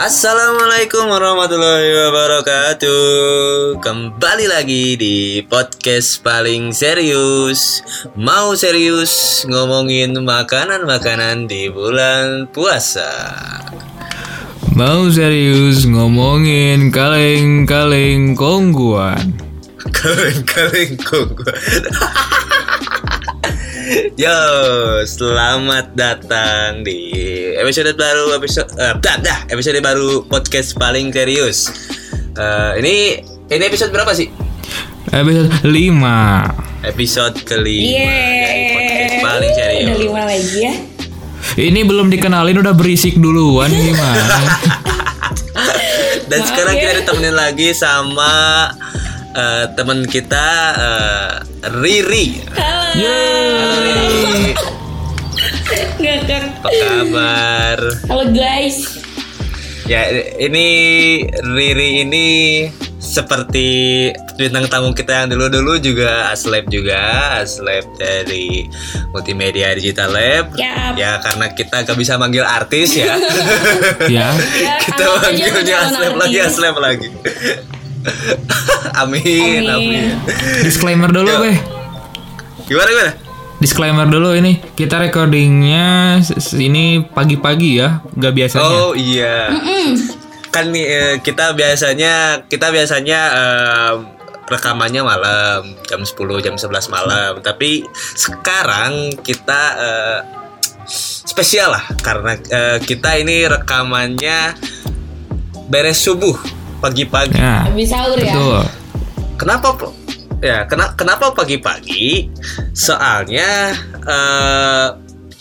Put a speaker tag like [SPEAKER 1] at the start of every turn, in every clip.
[SPEAKER 1] Assalamualaikum warahmatullahi wabarakatuh. Kembali lagi di podcast paling serius. Mau serius ngomongin makanan-makanan di bulan puasa.
[SPEAKER 2] Mau serius ngomongin kaleng-kaleng kongguan.
[SPEAKER 1] Kaleng-kaleng kok Yo, selamat datang di episode baru episode eh, dah, dah, episode baru podcast paling serius. Eh, ini ini episode berapa sih?
[SPEAKER 2] Episode 5
[SPEAKER 1] Episode kelima dari podcast
[SPEAKER 3] Yeay.
[SPEAKER 1] paling serius.
[SPEAKER 3] Udah lima lagi ya.
[SPEAKER 2] Ini belum dikenalin udah berisik duluan gimana?
[SPEAKER 1] Dan
[SPEAKER 3] Maaf
[SPEAKER 1] sekarang
[SPEAKER 3] ya.
[SPEAKER 1] kita ditemenin lagi sama eh, teman kita eh, Riri.
[SPEAKER 3] Halo.
[SPEAKER 1] Halo Riri,
[SPEAKER 3] Ngakak.
[SPEAKER 1] apa kabar?
[SPEAKER 3] Halo guys.
[SPEAKER 1] Ya ini Riri ini seperti bintang tamu kita yang dulu-dulu juga Aslab juga Aslab dari Multimedia Digital Lab
[SPEAKER 3] Yap.
[SPEAKER 1] Ya karena kita gak bisa manggil artis ya
[SPEAKER 2] ya.
[SPEAKER 3] Ya,
[SPEAKER 1] Kita manggilnya Aslab lagi. Aslab lagi Amin, amin
[SPEAKER 3] Amin.
[SPEAKER 2] Disclaimer dulu,
[SPEAKER 1] Yo.
[SPEAKER 2] Beh.
[SPEAKER 1] Gimana gimana?
[SPEAKER 2] Disclaimer dulu ini kita recordingnya ini pagi-pagi ya, gak biasanya.
[SPEAKER 1] Oh iya Kan nih eh, kita biasanya Kita biasanya em, rekamannya malam jam 10 jam 11 malam tapi sekarang kita eh, spesial lah karena eh, kita ini rekamannya beres subuh pagi-pagi
[SPEAKER 2] Ya,
[SPEAKER 3] Habis sahur ya.
[SPEAKER 2] betul.
[SPEAKER 1] kenapa ya kena, kenapa pagi-pagi soalnya eh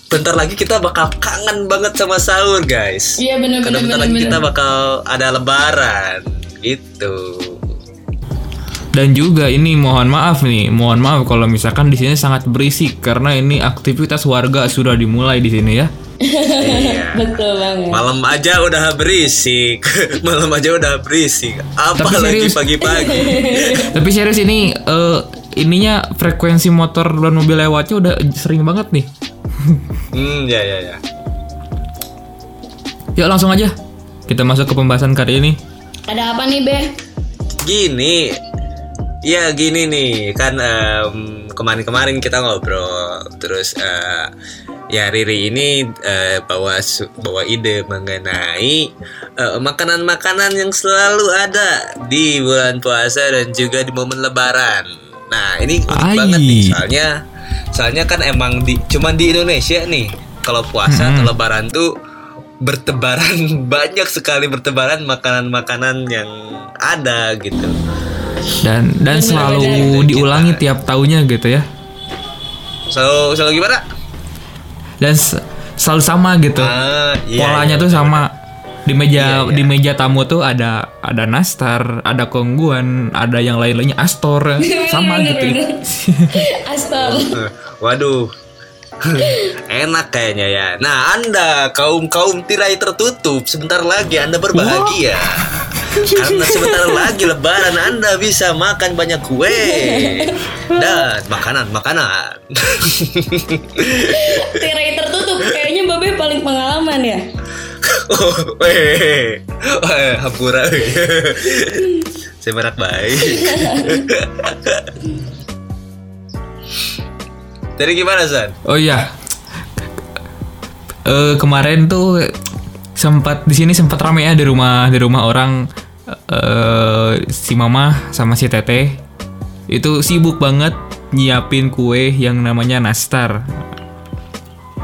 [SPEAKER 1] bentar lagi kita bakal kangen banget sama sahur guys
[SPEAKER 3] Iya benar
[SPEAKER 1] karena
[SPEAKER 3] benar
[SPEAKER 1] bentar
[SPEAKER 3] benar
[SPEAKER 1] lagi kita
[SPEAKER 3] benar.
[SPEAKER 1] bakal ada lebaran gitu
[SPEAKER 2] Dan juga ini mohon maaf nih, mohon maaf kalau misalkan di sini sangat berisik karena ini aktivitas warga sudah dimulai di sini ya.
[SPEAKER 1] Iya
[SPEAKER 3] Betul banget.
[SPEAKER 1] Malam aja udah berisik, malam aja udah berisik. Apalagi pagi-pagi.
[SPEAKER 2] Tapi serius ini eh, ininya frekuensi motor dan mobil lewatnya udah sering banget nih.
[SPEAKER 1] hmm, ya ya ya.
[SPEAKER 2] Yuk langsung aja kita masuk ke pembahasan kali ini.
[SPEAKER 3] Ada apa nih, Beh?
[SPEAKER 1] Gini, ya gini nih kan em, kemarin-kemarin kita ngobrol, terus eh, ya Riri ini eh, bawa bawa ide mengenai eh, makanan-makanan yang selalu ada di bulan puasa dan juga di momen Lebaran. Nah ini unik banget nih soalnya, soalnya kan emang di cuman di Indonesia nih kalau puasa atau Lebaran tuh bertebaran banyak sekali bertebaran makanan-makanan yang ada gitu.
[SPEAKER 2] Dan dan selalu diulangi tiap tahunnya gitu ya.
[SPEAKER 1] Selalu selalu gimana?
[SPEAKER 2] Dan selalu sama gitu.
[SPEAKER 1] Ah, iya,
[SPEAKER 2] Polanya
[SPEAKER 1] iya,
[SPEAKER 2] tuh
[SPEAKER 1] betul,
[SPEAKER 2] sama. Di meja
[SPEAKER 1] Iya, iya.
[SPEAKER 2] di meja tamu tuh ada ada nastar, ada kongguan, ada yang lain-lainnya astor, sama gitu.
[SPEAKER 3] bener. Astor.
[SPEAKER 1] betul. Eh, Waduh. Enak kayaknya ya. Nah, Anda kaum-kaum tirai tertutup, sebentar lagi Anda berbahagia. Karena sebentar lagi lebaran Anda bisa makan banyak kue dan makanan-makanan.
[SPEAKER 3] Tirai tertutup. Kayaknya Babe paling pengalaman ya.
[SPEAKER 1] Oh, weh, weh, hampura. Saya merak baik. Jadi gimana San?
[SPEAKER 2] Oh iya. Eh kemarin tuh sempat di sini sempat rame ya di rumah di rumah orang eh si mama sama si teteh itu sibuk banget nyiapin kue yang namanya nastar.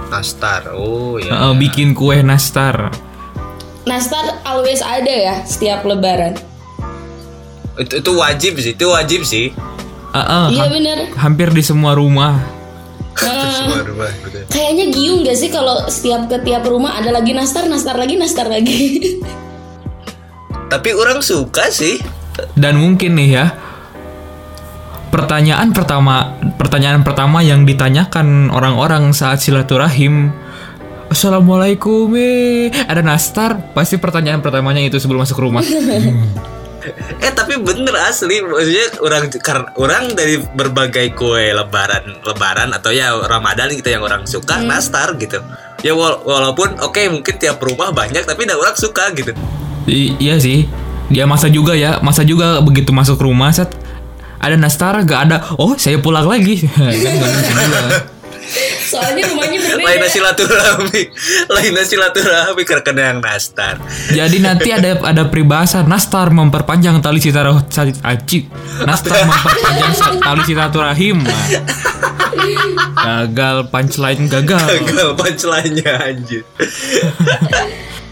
[SPEAKER 1] Nastar. Oh ya.
[SPEAKER 2] bikin kue nastar.
[SPEAKER 3] Nastar always ada ya setiap lebaran.
[SPEAKER 1] Itu, itu wajib sih, itu wajib sih.
[SPEAKER 2] Eh, eh,
[SPEAKER 3] Iya
[SPEAKER 2] ha-
[SPEAKER 3] bener.
[SPEAKER 2] hampir di semua rumah.
[SPEAKER 3] Nah,
[SPEAKER 1] Semua rumah betul.
[SPEAKER 3] kayaknya giung gak sih kalau setiap ke tiap rumah ada lagi nastar, nastar lagi, nastar lagi.
[SPEAKER 1] Tapi orang suka sih.
[SPEAKER 2] Dan mungkin nih ya pertanyaan pertama pertanyaan pertama yang ditanyakan orang-orang saat silaturahim Assalamualaikum eh ada nastar pasti pertanyaan pertamanya itu sebelum masuk rumah
[SPEAKER 1] Eh tapi bener asli maksudnya orang karena orang dari berbagai kue lebaran lebaran atau ya Ramadan gitu yang orang suka nastar gitu. Ya wala- walaupun oke mungkin tiap rumah banyak tapi dah orang suka gitu.
[SPEAKER 2] I- iya sih. Dia masa juga ya, masa juga begitu masuk rumah set ada nastar gak ada. Oh, saya pulang lagi.
[SPEAKER 3] Soalnya rumahnya berbeda.
[SPEAKER 1] lain silaturahmi lain silaturahmi karena yang nastar
[SPEAKER 2] Jadi nanti ada ada peribahasa nastar memperpanjang tali silaturahim. Aci. Nastar memperpanjang tali silaturahim. Gagal punchline gagal.
[SPEAKER 1] gagal punchline-nya anjir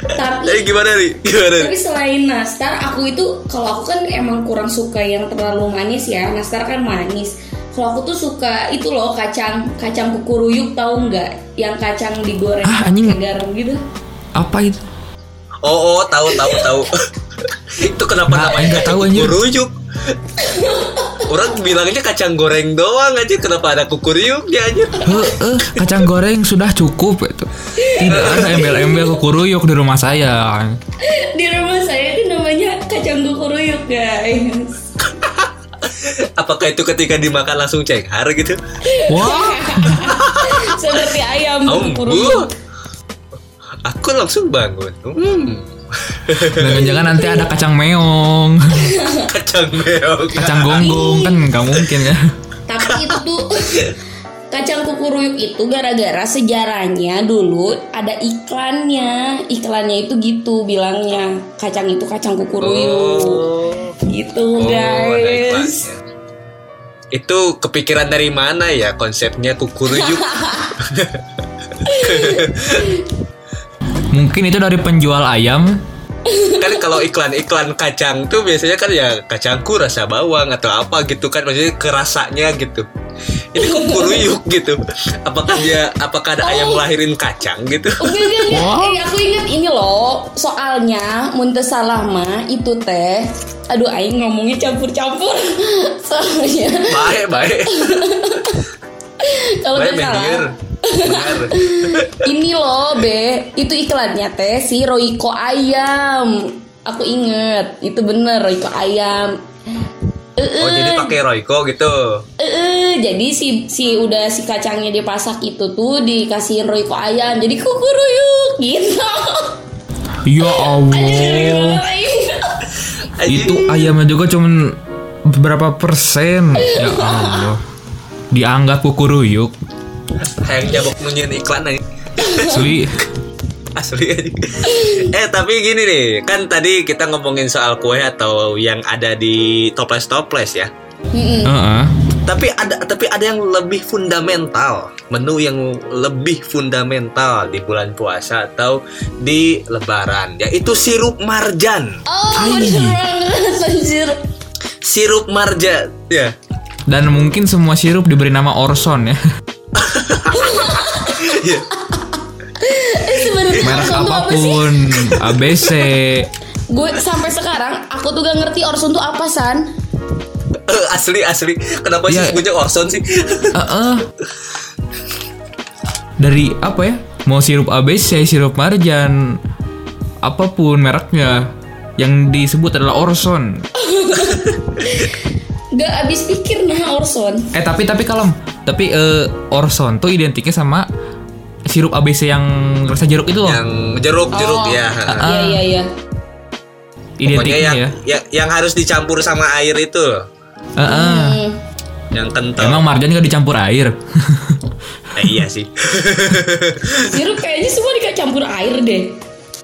[SPEAKER 3] Tapi
[SPEAKER 1] jadi gimana nih gimana nih
[SPEAKER 3] Tapi selain nastar, aku itu kalau aku kan emang kurang suka yang terlalu manis ya. Nastar kan manis. Kalau aku tuh suka itu loh kacang kacang kukuruyuk tahu nggak? Yang kacang digoreng
[SPEAKER 2] Ah, anjing.
[SPEAKER 3] pakai garam gitu.
[SPEAKER 2] Apa itu?
[SPEAKER 1] oh oh tahu tahu tahu itu kenapa
[SPEAKER 2] Nggak,
[SPEAKER 1] namanya
[SPEAKER 2] nggak
[SPEAKER 1] kacang
[SPEAKER 2] tahu,
[SPEAKER 1] kukuruyuk orang bilangnya kacang goreng doang aja kenapa ada kukuruyuknya anjir
[SPEAKER 2] Eh, eh, kacang goreng sudah cukup itu. Tidak ada embel-embel kukuruyuk di rumah saya.
[SPEAKER 3] Di rumah saya itu namanya kacang kukuruyuk guys.
[SPEAKER 1] apakah itu ketika dimakan langsung cenghar gitu
[SPEAKER 2] Wah,
[SPEAKER 3] Seperti ayam
[SPEAKER 1] oh,
[SPEAKER 3] kukuruyuk.
[SPEAKER 1] aku langsung bangun hmm.
[SPEAKER 2] Jangan-jangan nanti ada kacang meong,
[SPEAKER 1] kacang meong
[SPEAKER 2] kacang gonggong kan nggak mungkin ya.
[SPEAKER 3] Tapi itu tuh kacang kukuruyuk itu gara-gara sejarahnya dulu ada iklannya. Iklannya itu gitu bilangnya kacang itu kacang kukuruyuk. Gitu
[SPEAKER 1] Oh,
[SPEAKER 3] guys.
[SPEAKER 1] Itu kepikiran dari mana ya konsepnya kukuruyuk?
[SPEAKER 2] Mungkin itu dari penjual ayam.
[SPEAKER 1] Kan kalau iklan-iklan kacang tuh biasanya kan ya kacangku rasa bawang atau apa gitu kan maksudnya kerasanya gitu. Ini kukuruyuk gitu. Apakah dia apakah ada ayam lahirin kacang gitu?
[SPEAKER 3] Oke, oke, oke. Eh, aku ingat ini loh. Soalnya Muntes Salama itu teh. Aduh, aing ngomongnya campur-campur. Soalnya
[SPEAKER 1] Baik, baik.
[SPEAKER 3] kalau
[SPEAKER 1] Baik
[SPEAKER 3] nggak salah. Ini loh, Be. Itu iklannya teh si Royco ayam. Aku inget, itu bener Royco ayam.
[SPEAKER 1] Oh, jadi pakai Royco gitu.
[SPEAKER 3] Eh, jadi si si udah si kacangnya dipasak itu tuh dikasihin Royco ayam. Jadi kukuruyuk gitu.
[SPEAKER 2] Ya Allah, itu ayamnya juga cuman berapa persen? Ya Allah, dianggap kukuruyuk.
[SPEAKER 1] Hayang jabok nunjukin iklan aja.
[SPEAKER 2] Asli,
[SPEAKER 1] Asli aja. eh tapi gini nih, kan tadi kita ngomongin soal kue atau yang ada di toples toples ya.
[SPEAKER 2] Heeh.
[SPEAKER 1] Tapi ada tapi ada yang lebih fundamental, menu yang lebih fundamental di bulan puasa atau di lebaran, yaitu sirup marjan.
[SPEAKER 3] Oh, anjir.
[SPEAKER 1] Sirup marjan, ya.
[SPEAKER 2] Dan mungkin semua sirup diberi nama Orson ya.
[SPEAKER 1] Ya.
[SPEAKER 3] Eh, sebenarnya
[SPEAKER 2] Merek
[SPEAKER 3] tuh apa apa
[SPEAKER 2] pun, ABC.
[SPEAKER 3] Gue sampai sekarang aku tuh gak ngerti Orson tuh apa san.
[SPEAKER 1] Eh, asli asli. Kenapa sih
[SPEAKER 2] Ya.
[SPEAKER 1] sebutnya Orson sih?
[SPEAKER 2] Heeh. Dari apa ya? Mau sirup ABC, sirup marjan, apa pun mereknya yang disebut adalah Orson.
[SPEAKER 3] Gak habis pikir nah Orson.
[SPEAKER 2] Eh tapi tapi kalem. Tapi eh, Orson tuh identiknya sama sirup ABC yang rasa jeruk itu loh.
[SPEAKER 1] yang jeruk-jeruk
[SPEAKER 3] Oh.
[SPEAKER 1] ya.
[SPEAKER 3] Iya iya iya.
[SPEAKER 2] Identiknya
[SPEAKER 1] yang,
[SPEAKER 2] ya.
[SPEAKER 1] yang yang harus dicampur sama air itu loh.
[SPEAKER 2] Heeh.
[SPEAKER 3] Hmm.
[SPEAKER 1] Yang kental.
[SPEAKER 2] Emang marjan juga dicampur air.
[SPEAKER 1] Eh, iya sih.
[SPEAKER 3] Sirup kayaknya semua dicampur air deh.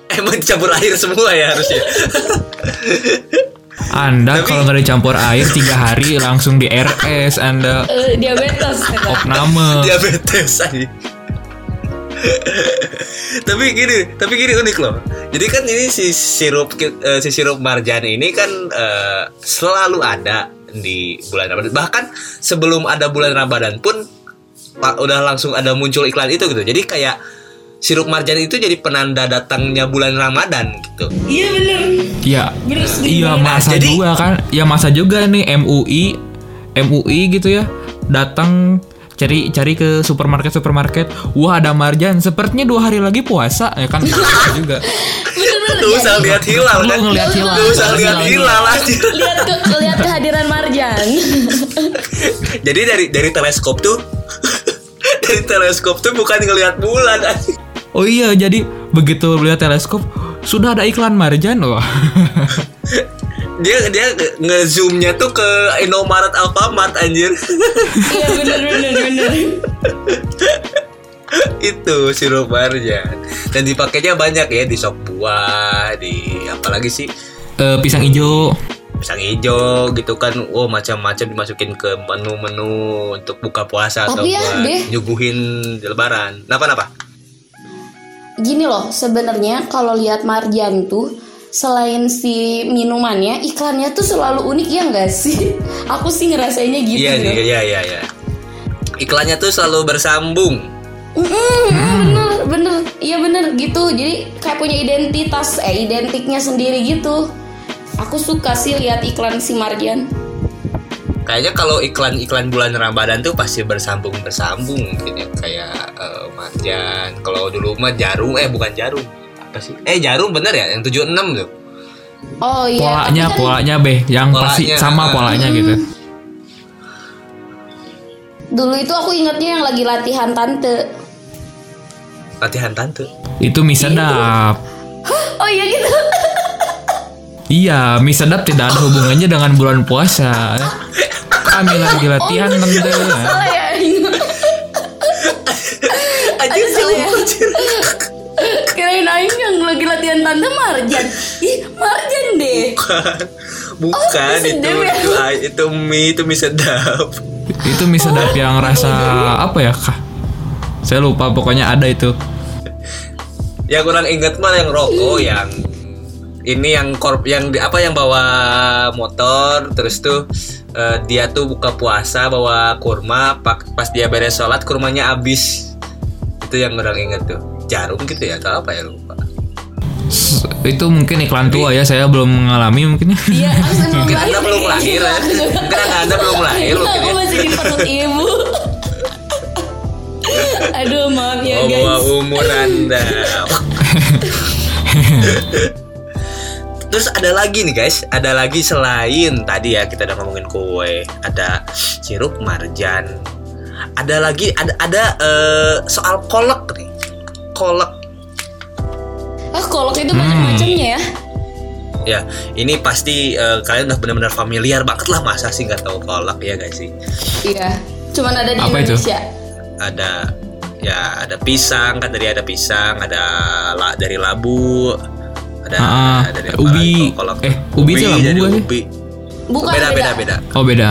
[SPEAKER 1] Emang dicampur air semua ya harusnya.
[SPEAKER 2] Anda
[SPEAKER 1] Tapi-
[SPEAKER 2] kalau nggak dicampur air tiga hari langsung di RS Anda
[SPEAKER 3] Eh, diabetes.
[SPEAKER 2] opname.
[SPEAKER 1] Diabetes aja. tapi gini, tapi gini unik loh. Jadi kan ini si sirup eh, si sirup marjan ini kan eh, selalu ada di bulan Ramadan. Bahkan sebelum ada bulan Ramadan pun udah langsung ada muncul iklan itu gitu. Jadi kayak sirup marjan itu jadi penanda datangnya bulan Ramadan gitu.
[SPEAKER 3] Iya.
[SPEAKER 2] Iya.
[SPEAKER 3] Bener setuju
[SPEAKER 2] Iya
[SPEAKER 3] banget.
[SPEAKER 2] masa
[SPEAKER 1] Jadi-
[SPEAKER 2] juga kan. Ya masa juga nih MUI MUI gitu ya datang cari cari ke supermarket supermarket wah ada marjan sepertinya dua hari lagi puasa ya kan juga
[SPEAKER 3] Bener-bener.
[SPEAKER 1] Tuh usah lihat hilal kan.
[SPEAKER 2] ngeliat hilal.
[SPEAKER 1] Tuh usah lihat hilal aja.
[SPEAKER 3] Lihat ke lihat kehadiran Marjan.
[SPEAKER 1] Jadi dari dari teleskop tuh dari teleskop tuh bukan ngelihat bulan anjing.
[SPEAKER 2] Oh iya jadi begitu lihat teleskop sudah ada iklan Marjan wah.
[SPEAKER 1] dia dia ngezoomnya tuh ke Indomaret Alfamart anjir
[SPEAKER 3] Iya bener bener bener.
[SPEAKER 1] itu sirup marjan dan dipakainya banyak ya di sop buah di apalagi sih
[SPEAKER 2] Eh, pisang hijau.
[SPEAKER 1] pisang hijau gitu kan oh macam-macam dimasukin ke menu-menu untuk buka puasa atau
[SPEAKER 3] Tapi ya,
[SPEAKER 1] buat
[SPEAKER 3] deh.
[SPEAKER 1] nyuguhin di lebaran kenapa kenapa
[SPEAKER 3] Gini loh, sebenarnya kalau lihat Marjan tuh selain si minumannya, iklannya tuh selalu unik ya nggak sih? Aku sih ngerasainnya gitu.
[SPEAKER 1] iya iya iya iya. Iklannya tuh selalu bersambung.
[SPEAKER 3] Mm-mm, bener bener. Iya bener gitu. Jadi kayak punya identitas eh identiknya sendiri gitu. Aku suka sih lihat iklan si Marjan
[SPEAKER 1] kayaknya kalau iklan-iklan bulan Ramadan tuh pasti bersambung bersambung mungkin ya. Kayak eh, marjan kalau dulu mah jarum eh bukan jarum. Apa sih? Eh jarum bener ya? Yang 76 tuh.
[SPEAKER 3] Oh iya.
[SPEAKER 2] Polanya
[SPEAKER 3] kan
[SPEAKER 2] polanya be yang pasti
[SPEAKER 1] Polanya,
[SPEAKER 2] sama
[SPEAKER 1] ah.
[SPEAKER 2] polanya gitu.
[SPEAKER 3] dulu itu aku ingatnya yang lagi latihan tante.
[SPEAKER 1] Latihan tante?
[SPEAKER 2] Itu mie sedap.
[SPEAKER 3] oh iya gitu?
[SPEAKER 2] Iya, mie sedap tidak ada hubungannya dengan bulan puasa. Kami lagi latihan tante.
[SPEAKER 3] salah ya
[SPEAKER 1] anjir
[SPEAKER 3] salah ya. kirain Aing yang lagi latihan tante Marjan ih Marjan deh
[SPEAKER 1] bukan
[SPEAKER 3] Oh, mie
[SPEAKER 1] itu
[SPEAKER 3] sedap ya?
[SPEAKER 1] itu itu mie itu mie sedap
[SPEAKER 2] Itu mie sedap yang rasa apa ya kah? Saya lupa pokoknya ada itu.
[SPEAKER 1] yang kurang inget mah yang rokok yang ini yang korp yang di- apa yang bawa motor terus tuh eh, dia tuh buka puasa bawa kurma pak- pas dia beres sholat kurmanya habis. Itu yang kurang inget tuh. Jarum gitu ya atau apa ya lupa.
[SPEAKER 2] S- Itu mungkin iklan tua ya, saya belum mengalami mungkin. ya.
[SPEAKER 3] iya
[SPEAKER 1] mungkin
[SPEAKER 3] lahir
[SPEAKER 1] anda belum lahir ya. Mungkin anda belum lahir mungkin
[SPEAKER 3] aku
[SPEAKER 1] ya.
[SPEAKER 3] masih di perut ibu. Aduh maaf ya
[SPEAKER 1] oh bawa
[SPEAKER 3] guys.
[SPEAKER 1] umur anda Terus ada lagi nih guys, ada lagi selain tadi ya kita udah ngomongin kue, ada sirup marjan, ada lagi ada ada eh, soal kolak nih, kolak
[SPEAKER 3] ah kolak itu banyak macamnya ya?
[SPEAKER 1] Ya ini pasti eh, kalian udah benar-benar familiar banget lah masa sih nggak tahu kolak ya guys sih?
[SPEAKER 3] Iya cuman ada di
[SPEAKER 2] Apa itu?
[SPEAKER 3] Indonesia.
[SPEAKER 1] Ada ya ada pisang kan tadi ada pisang ada la, dari labu ada
[SPEAKER 2] Ah,
[SPEAKER 1] ada dari
[SPEAKER 2] ubi.
[SPEAKER 1] kolak
[SPEAKER 2] Eh, ubi itu labu bukan sih?
[SPEAKER 1] ubi
[SPEAKER 3] bukan
[SPEAKER 1] beda beda beda
[SPEAKER 2] Oh beda.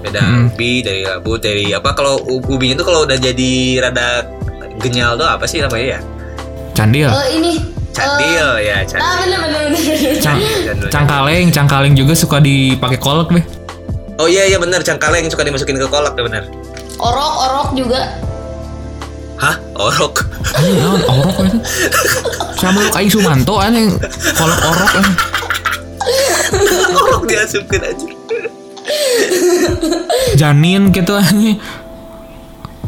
[SPEAKER 1] beda
[SPEAKER 2] Hmm.
[SPEAKER 1] ubi dari labu dari apa kalau u- ubinya itu kalau udah jadi rada genyal tuh apa sih namanya ya
[SPEAKER 2] Candil.
[SPEAKER 3] Eh, ini
[SPEAKER 1] candil ya
[SPEAKER 3] eh, ah
[SPEAKER 1] candil
[SPEAKER 3] bener bener bener bener.
[SPEAKER 2] Cang
[SPEAKER 1] Candil.
[SPEAKER 2] cangkaleng, cangkaleng juga suka dipakai kolak be.
[SPEAKER 1] oh iya iya benar cangkaleng suka dimasukin ke kolak ya benar
[SPEAKER 3] orok orok juga
[SPEAKER 1] hah orok
[SPEAKER 2] Ini naon orok itu. Sama Aing Sumanto aneh kolak orok aneh.
[SPEAKER 1] orok diasupin aja
[SPEAKER 2] Janin gitu aneh.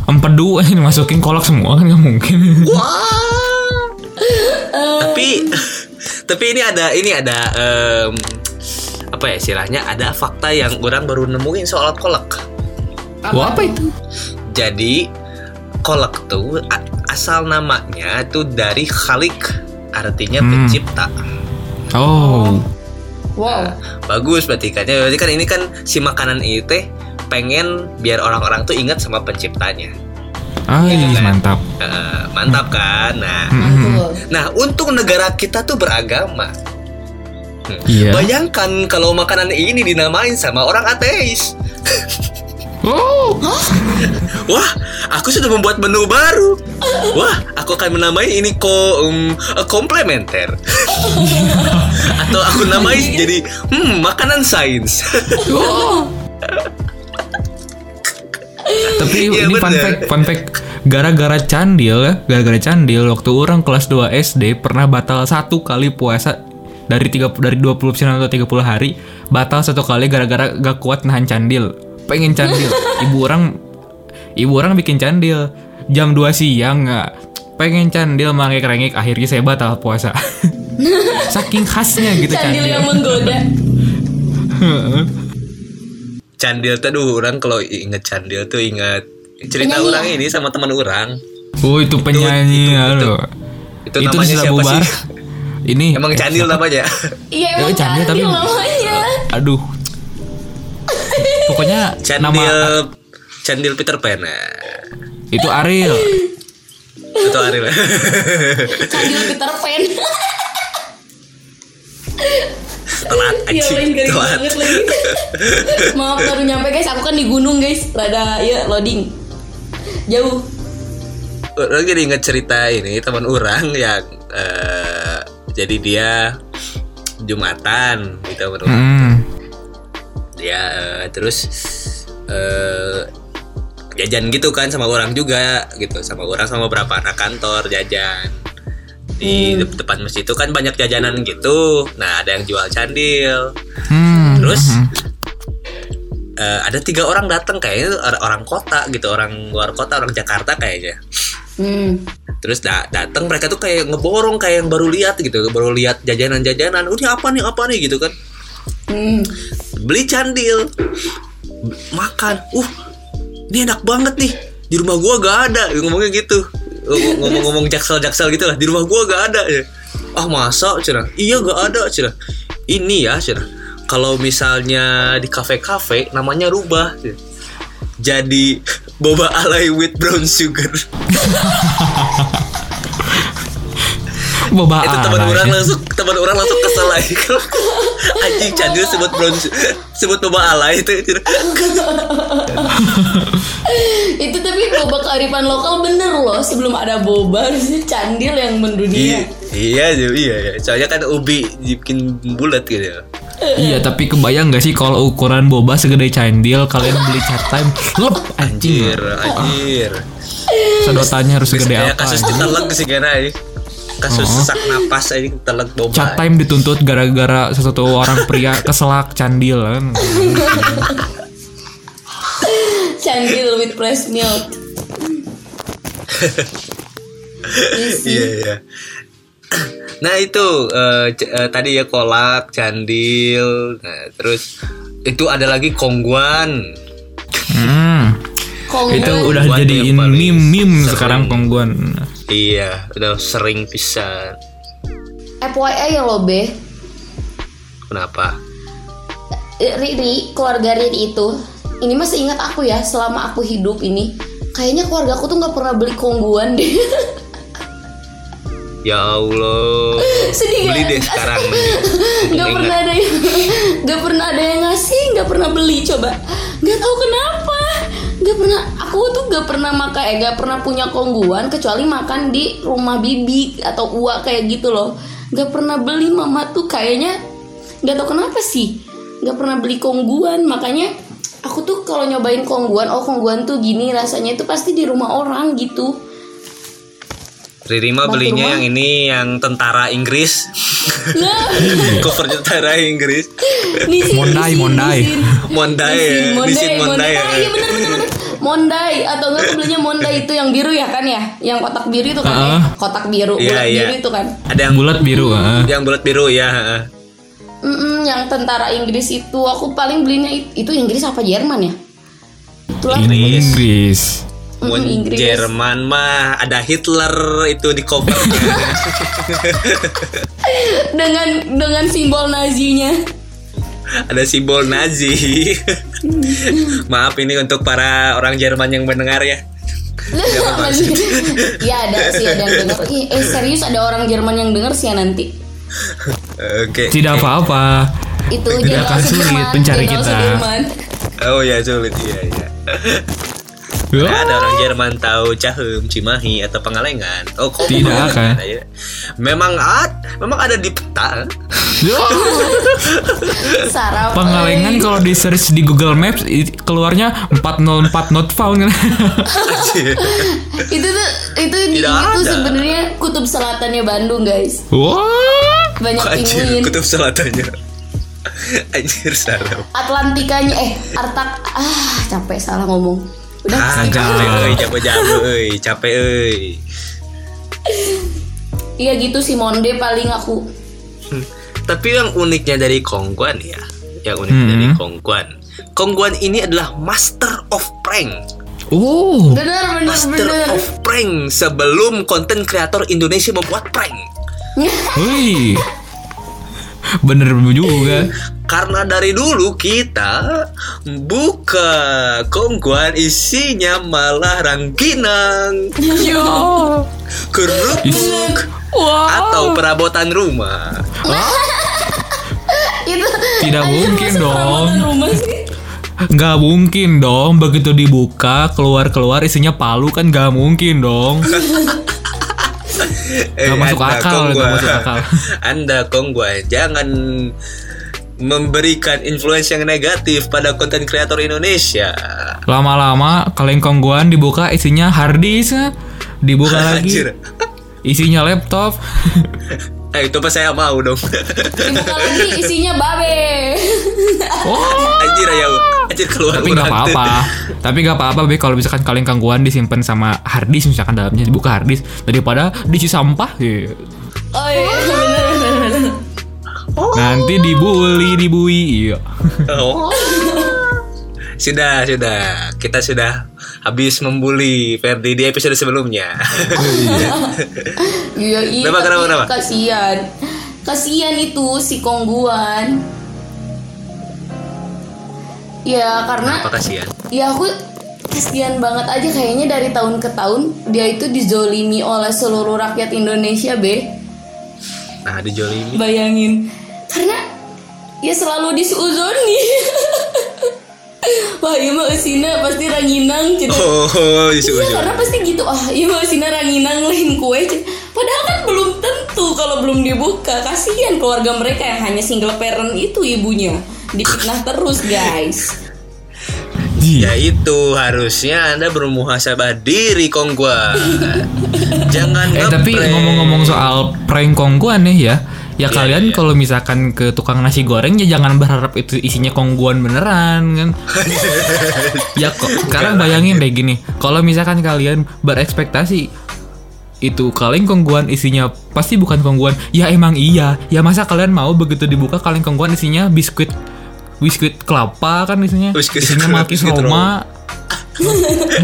[SPEAKER 2] Empedu aneh dimasukin kolak semua kan nggak mungkin.
[SPEAKER 1] tapi tapi ini ada ini ada em, apa ya istilahnya ada fakta yang orang baru nemuin soal kolak
[SPEAKER 2] Wah apa itu?
[SPEAKER 1] jadi kolak tuh asal namanya tuh dari khalik artinya
[SPEAKER 2] Hmm.
[SPEAKER 1] pencipta
[SPEAKER 2] Oh.
[SPEAKER 3] wow
[SPEAKER 1] bagus berarti kan Ya, berarti kan ini kan si makanan itu teh pengen biar orang-orang tuh ingat sama penciptanya
[SPEAKER 2] Ay,
[SPEAKER 1] Iya kan?
[SPEAKER 2] mantap.
[SPEAKER 1] Eh, mantap kan nah
[SPEAKER 2] Hmm.
[SPEAKER 3] mantul
[SPEAKER 1] nah untuk negara kita tuh beragama
[SPEAKER 2] Iya.
[SPEAKER 1] bayangkan kalau makanan ini dinamain sama orang ateis
[SPEAKER 2] Oh.
[SPEAKER 1] Wah, aku sudah membuat menu baru. Wah, aku akan menamai ini ko um, eh, komplementer. Atau aku namai jadi hmm makanan sains.
[SPEAKER 2] Tapi
[SPEAKER 1] Iya,
[SPEAKER 2] ini fun fact, fun fact gara-gara candil ya, gara-gara candil waktu orang kelas 2 SD pernah batal satu kali puasa dari tiga dari 29 atau 30 hari batal satu kali gara-gara gak kuat nahan candil. Pengen candil. Ibu orang ibu orang bikin candil jam 2 siang nggak pengen candil mangek-rengek akhirnya saya batal puasa. Saking khasnya gitu
[SPEAKER 3] candil
[SPEAKER 2] candil.
[SPEAKER 3] yang menggoda
[SPEAKER 1] Candil tuh aduh orang kalau inget candil tuh inget cerita
[SPEAKER 3] Penyanyi
[SPEAKER 1] orang ini sama teman orang.
[SPEAKER 2] Oh itu penyanyi
[SPEAKER 1] itu-
[SPEAKER 2] halo.
[SPEAKER 1] Itu,
[SPEAKER 2] Itu
[SPEAKER 1] namanya
[SPEAKER 2] sudah
[SPEAKER 1] siapa
[SPEAKER 2] bubar.
[SPEAKER 1] sih?
[SPEAKER 2] Ini
[SPEAKER 1] Emang
[SPEAKER 2] eh,
[SPEAKER 1] candil
[SPEAKER 2] siapa?
[SPEAKER 1] namanya.
[SPEAKER 3] Iya
[SPEAKER 2] Ya,
[SPEAKER 3] emang
[SPEAKER 2] candil,
[SPEAKER 3] candil,
[SPEAKER 2] tapi-
[SPEAKER 3] namanya.
[SPEAKER 2] Aduh. Pokoknya
[SPEAKER 1] Candil
[SPEAKER 2] nama
[SPEAKER 1] Candil Peter Pan. Nah,
[SPEAKER 2] itu Ariel.
[SPEAKER 1] Itu Ariel.
[SPEAKER 3] Candil Peter Pan.
[SPEAKER 1] Telat anjing.
[SPEAKER 3] lain garing
[SPEAKER 1] Telat.
[SPEAKER 3] banget lagi. Maaf baru nyampe guys, aku kan di gunung guys, rada ya loading. Jauh.
[SPEAKER 1] Orang jadi inget cerita ini teman orang yang eh, jadi dia Jumatan gitu teman orang.
[SPEAKER 2] Hmm.
[SPEAKER 1] Dia eh, terus eh jajan gitu kan sama orang juga gitu. Sama orang sama beberapa anak kantor jajan. Di
[SPEAKER 3] Hmm.
[SPEAKER 1] de- depan masjid itu kan banyak jajanan gitu. Nah ada yang jual candil.
[SPEAKER 2] Hmm.
[SPEAKER 1] terus eh, ada tiga orang datang kayaknya or- orang kota gitu orang luar kota orang Jakarta kayaknya.
[SPEAKER 3] Hmm.
[SPEAKER 1] terus da- datang mereka tuh kayak ngeborong kayak yang baru lihat gitu baru lihat jajanan-jajanan. Udah apa nih apa nih? gitu kan.
[SPEAKER 3] Hmm.
[SPEAKER 1] beli candil makan. Uh ini enak banget nih. Di rumah gua gak ada. Ngomongnya gitu. Ngomong- ngomong-ngomong jaksel-jaksel gitu lah. Di rumah gua gak ada ya. Ah masa cina iya gak ada cina ini ya cina kalau misalnya di kafe-kafe namanya rubah Cina. jadi boba alay with brown sugar
[SPEAKER 2] Boba
[SPEAKER 1] itu teman orang langsung teman orang langsung kesel lagi anjing candil sebut brown sebut boba alay itu, itu.
[SPEAKER 3] Tapi boba kearifan lokal bener loh sebelum ada boba harusnya candil yang
[SPEAKER 1] Iya,
[SPEAKER 3] mendunia.
[SPEAKER 1] iya, iya, iya, iya. Soalnya kan ubi dibikin bulat gitu.
[SPEAKER 2] Iya, tapi kebayang gak sih kalau ukuran boba segede candil kalian beli cat time, lep.
[SPEAKER 1] Anjir, anjir.
[SPEAKER 2] Sedotannya harus segede
[SPEAKER 1] Kayak
[SPEAKER 2] apa?
[SPEAKER 1] kasus
[SPEAKER 2] anjing.
[SPEAKER 1] diteleg sih kena ini. Kasus
[SPEAKER 2] Oh.
[SPEAKER 1] sesak napas aja teleg boba.
[SPEAKER 2] Cat time dituntut gara-gara sesuatu orang pria keselak candil kan.
[SPEAKER 3] Candil with fresh milk. Isi.
[SPEAKER 1] Iya, iya. Nah itu c- eh, tadi ya kolak, candil, nah, terus itu ada lagi kongguan.
[SPEAKER 2] Hmm.
[SPEAKER 3] Kongguan.
[SPEAKER 2] Itu udah
[SPEAKER 1] Kongguan
[SPEAKER 2] jadiin
[SPEAKER 1] yang paling
[SPEAKER 2] meme-meme
[SPEAKER 1] sering.
[SPEAKER 2] sekarang kongguan.
[SPEAKER 1] Iya, udah sering pisan.
[SPEAKER 3] FYI ya lo be.
[SPEAKER 1] Kenapa?
[SPEAKER 3] Eh, Riri, keluarga Riri itu ini masih ingat aku ya selama aku hidup ini kayaknya keluarga aku tuh nggak pernah beli kongguan deh
[SPEAKER 1] Ya Allah.
[SPEAKER 3] Sedih
[SPEAKER 1] Beli
[SPEAKER 3] kan?
[SPEAKER 1] deh sekarang Ingat.
[SPEAKER 3] pernah ada yang nggak pernah ada yang ngasih nggak pernah beli coba nggak tahu kenapa nggak pernah aku tuh nggak pernah makan eh nggak pernah punya kongguan kecuali makan di rumah bibi atau uak kayak gitu loh. Nggak pernah beli mama tuh kayaknya nggak tahu kenapa sih nggak pernah beli kongguan makanya aku tuh kalau nyobain kongguan oh kongguan tuh gini rasanya itu pasti di rumah orang gitu
[SPEAKER 1] Riri mah
[SPEAKER 3] Batu
[SPEAKER 1] belinya
[SPEAKER 3] rumah.
[SPEAKER 1] yang ini yang tentara Inggris.
[SPEAKER 3] nah
[SPEAKER 1] Cover tentara Inggris.
[SPEAKER 3] nisin,
[SPEAKER 2] Mondai,
[SPEAKER 3] nisin,
[SPEAKER 2] Mondai.
[SPEAKER 3] nisin.
[SPEAKER 1] Mondai ya,
[SPEAKER 3] Nisin, Mondai,
[SPEAKER 1] Mondai ya.
[SPEAKER 3] Iya benar benar. Mondai atau enggak aku belinya Mondai itu yang biru ya kan ya? Yang kotak biru itu kan ya?
[SPEAKER 2] Ah.
[SPEAKER 3] Kotak biru,
[SPEAKER 1] Iya,
[SPEAKER 3] bulat
[SPEAKER 1] iya.
[SPEAKER 3] biru itu kan.
[SPEAKER 1] Ada yang
[SPEAKER 2] Bulat biru, ah.
[SPEAKER 1] yang bulat biru ya. heeh.
[SPEAKER 3] Mm-mm, yang tentara Inggris itu aku paling belinya it- itu Inggris apa Jerman ya? Itulah
[SPEAKER 1] Inggris.
[SPEAKER 2] Inggris.
[SPEAKER 3] Mm,
[SPEAKER 1] Mun
[SPEAKER 3] Inggris.
[SPEAKER 1] Jerman mah ada Hitler itu di covernya.
[SPEAKER 3] dengan dengan simbol Nazinya.
[SPEAKER 1] ada simbol Nazi. Maaf ini untuk para orang Jerman yang mendengar ya.
[SPEAKER 3] Iya ada sih ada yang dengar. Eh serius ada orang Jerman yang dengar sih ya nanti.
[SPEAKER 1] Oke.
[SPEAKER 2] Tidak apa-apa.
[SPEAKER 3] Itu
[SPEAKER 2] Tidak akan sulit mencari kita.
[SPEAKER 3] Sudirman.
[SPEAKER 1] Oh ya sulit iya iya.
[SPEAKER 2] Ya.
[SPEAKER 1] Ada orang Jerman tahu Cahem, Cimahi atau Pengalengan. Oh, kok
[SPEAKER 2] Tidak akan.
[SPEAKER 1] ya? Memang ad, memang ada di peta.
[SPEAKER 2] Ya.
[SPEAKER 3] Sarap.
[SPEAKER 2] Pengalengan kalau di search di Google Maps keluarnya 404 not found.
[SPEAKER 3] itu tuh itu di
[SPEAKER 1] Tidak
[SPEAKER 3] itu sebenarnya kutub selatannya Bandung guys
[SPEAKER 2] Wah.
[SPEAKER 3] banyak
[SPEAKER 1] Anjir,
[SPEAKER 3] pinguin
[SPEAKER 1] kutub selatannya. Anjir sarap.
[SPEAKER 3] Atlantikanya eh Artak ah capek salah ngomong udah
[SPEAKER 1] Ah, capek euy, capek euy.
[SPEAKER 3] iya gitu sih Monde paling aku
[SPEAKER 1] Hmm. Tapi yang uniknya dari Kongguan ya, yang unik
[SPEAKER 2] Hmm.
[SPEAKER 1] dari Kongguan. Kongguan ini adalah master of prank.
[SPEAKER 2] Oh.
[SPEAKER 3] bener bener
[SPEAKER 1] Master
[SPEAKER 3] bener
[SPEAKER 1] of prank sebelum konten kreator Indonesia membuat prank.
[SPEAKER 2] Wih. Bener juga.
[SPEAKER 1] Karena dari dulu kita buka kongguan isinya malah rangginang,
[SPEAKER 2] Yo.
[SPEAKER 1] kerupuk, atau perabotan rumah.
[SPEAKER 3] itu
[SPEAKER 2] Tidak mungkin dong.
[SPEAKER 3] perabotan rumah sih
[SPEAKER 2] Nggak mungkin dong. Begitu dibuka keluar-keluar isinya palu kan nggak mungkin dong. Nggak masuk
[SPEAKER 1] Anda
[SPEAKER 2] akal,
[SPEAKER 1] kongguan.
[SPEAKER 2] nggak masuk akal.
[SPEAKER 1] Anda kongguan, jangan memberikan influence yang negatif pada konten kreator Indonesia.
[SPEAKER 2] Lama-lama kaleng kongguan dibuka isinya hard disk. Dibuka lagi isinya laptop.
[SPEAKER 1] Eh, itu pas saya mau dong.
[SPEAKER 3] dibuka lagi isinya babe
[SPEAKER 2] oh.
[SPEAKER 1] Anjir ya. Anjir keluar
[SPEAKER 2] tapi nggak apa-apa tapi nggak apa-apa be kalau misalkan kaleng kangguan disimpan sama harddisk misalkan dalamnya dibuka harddisk daripada diisi sampah gitu.
[SPEAKER 3] oh iya bener bener
[SPEAKER 2] nanti dibully dibui iya
[SPEAKER 1] Oh. sudah, sudah. Kita sudah habis membuli Ferdi di episode sebelumnya.
[SPEAKER 3] iya iya
[SPEAKER 1] Kenapa, kenapa,
[SPEAKER 3] tapi
[SPEAKER 1] kenapa?
[SPEAKER 3] kasihan kasihan itu si kongguan ya karena
[SPEAKER 1] Apa kasihan?
[SPEAKER 3] ya aku kasihan banget aja kayaknya dari tahun ke tahun dia itu dizolimi oleh seluruh rakyat Indonesia be
[SPEAKER 1] Nah, dijolimi.
[SPEAKER 3] bayangin. Karena ya selalu disuzoni wah iya mah Usina pasti ranginang gitu
[SPEAKER 1] Oh,
[SPEAKER 3] Iya
[SPEAKER 1] disuruh.
[SPEAKER 3] karena pasti gitu. Ah iya mah Usina ranginang lain kue Cina. padahal kan belum tentu kalau belum dibuka. Kasihan keluarga mereka yang hanya single parent itu ibunya. Difitnah terus guys
[SPEAKER 1] Ya itu harusnya Anda bermuhasabah diri kongguan. Jangan
[SPEAKER 2] eh tapi ngomong-ngomong soal prank kongguan nih ya ya
[SPEAKER 1] Iya,
[SPEAKER 2] kalian
[SPEAKER 1] iya.
[SPEAKER 2] kalau misalkan ke tukang nasi goreng ya jangan berharap itu isinya kongguan beneran kan ya kok sekarang bayangin deh gini kalau misalkan kalian berekspektasi itu kaleng kongguan isinya pasti bukan kongguan ya emang iya ya masa kalian mau begitu dibuka kaleng kongguan isinya biskuit biskuit kelapa kan isinya
[SPEAKER 1] Biskuit
[SPEAKER 2] isinya
[SPEAKER 1] biskuit
[SPEAKER 2] Roma.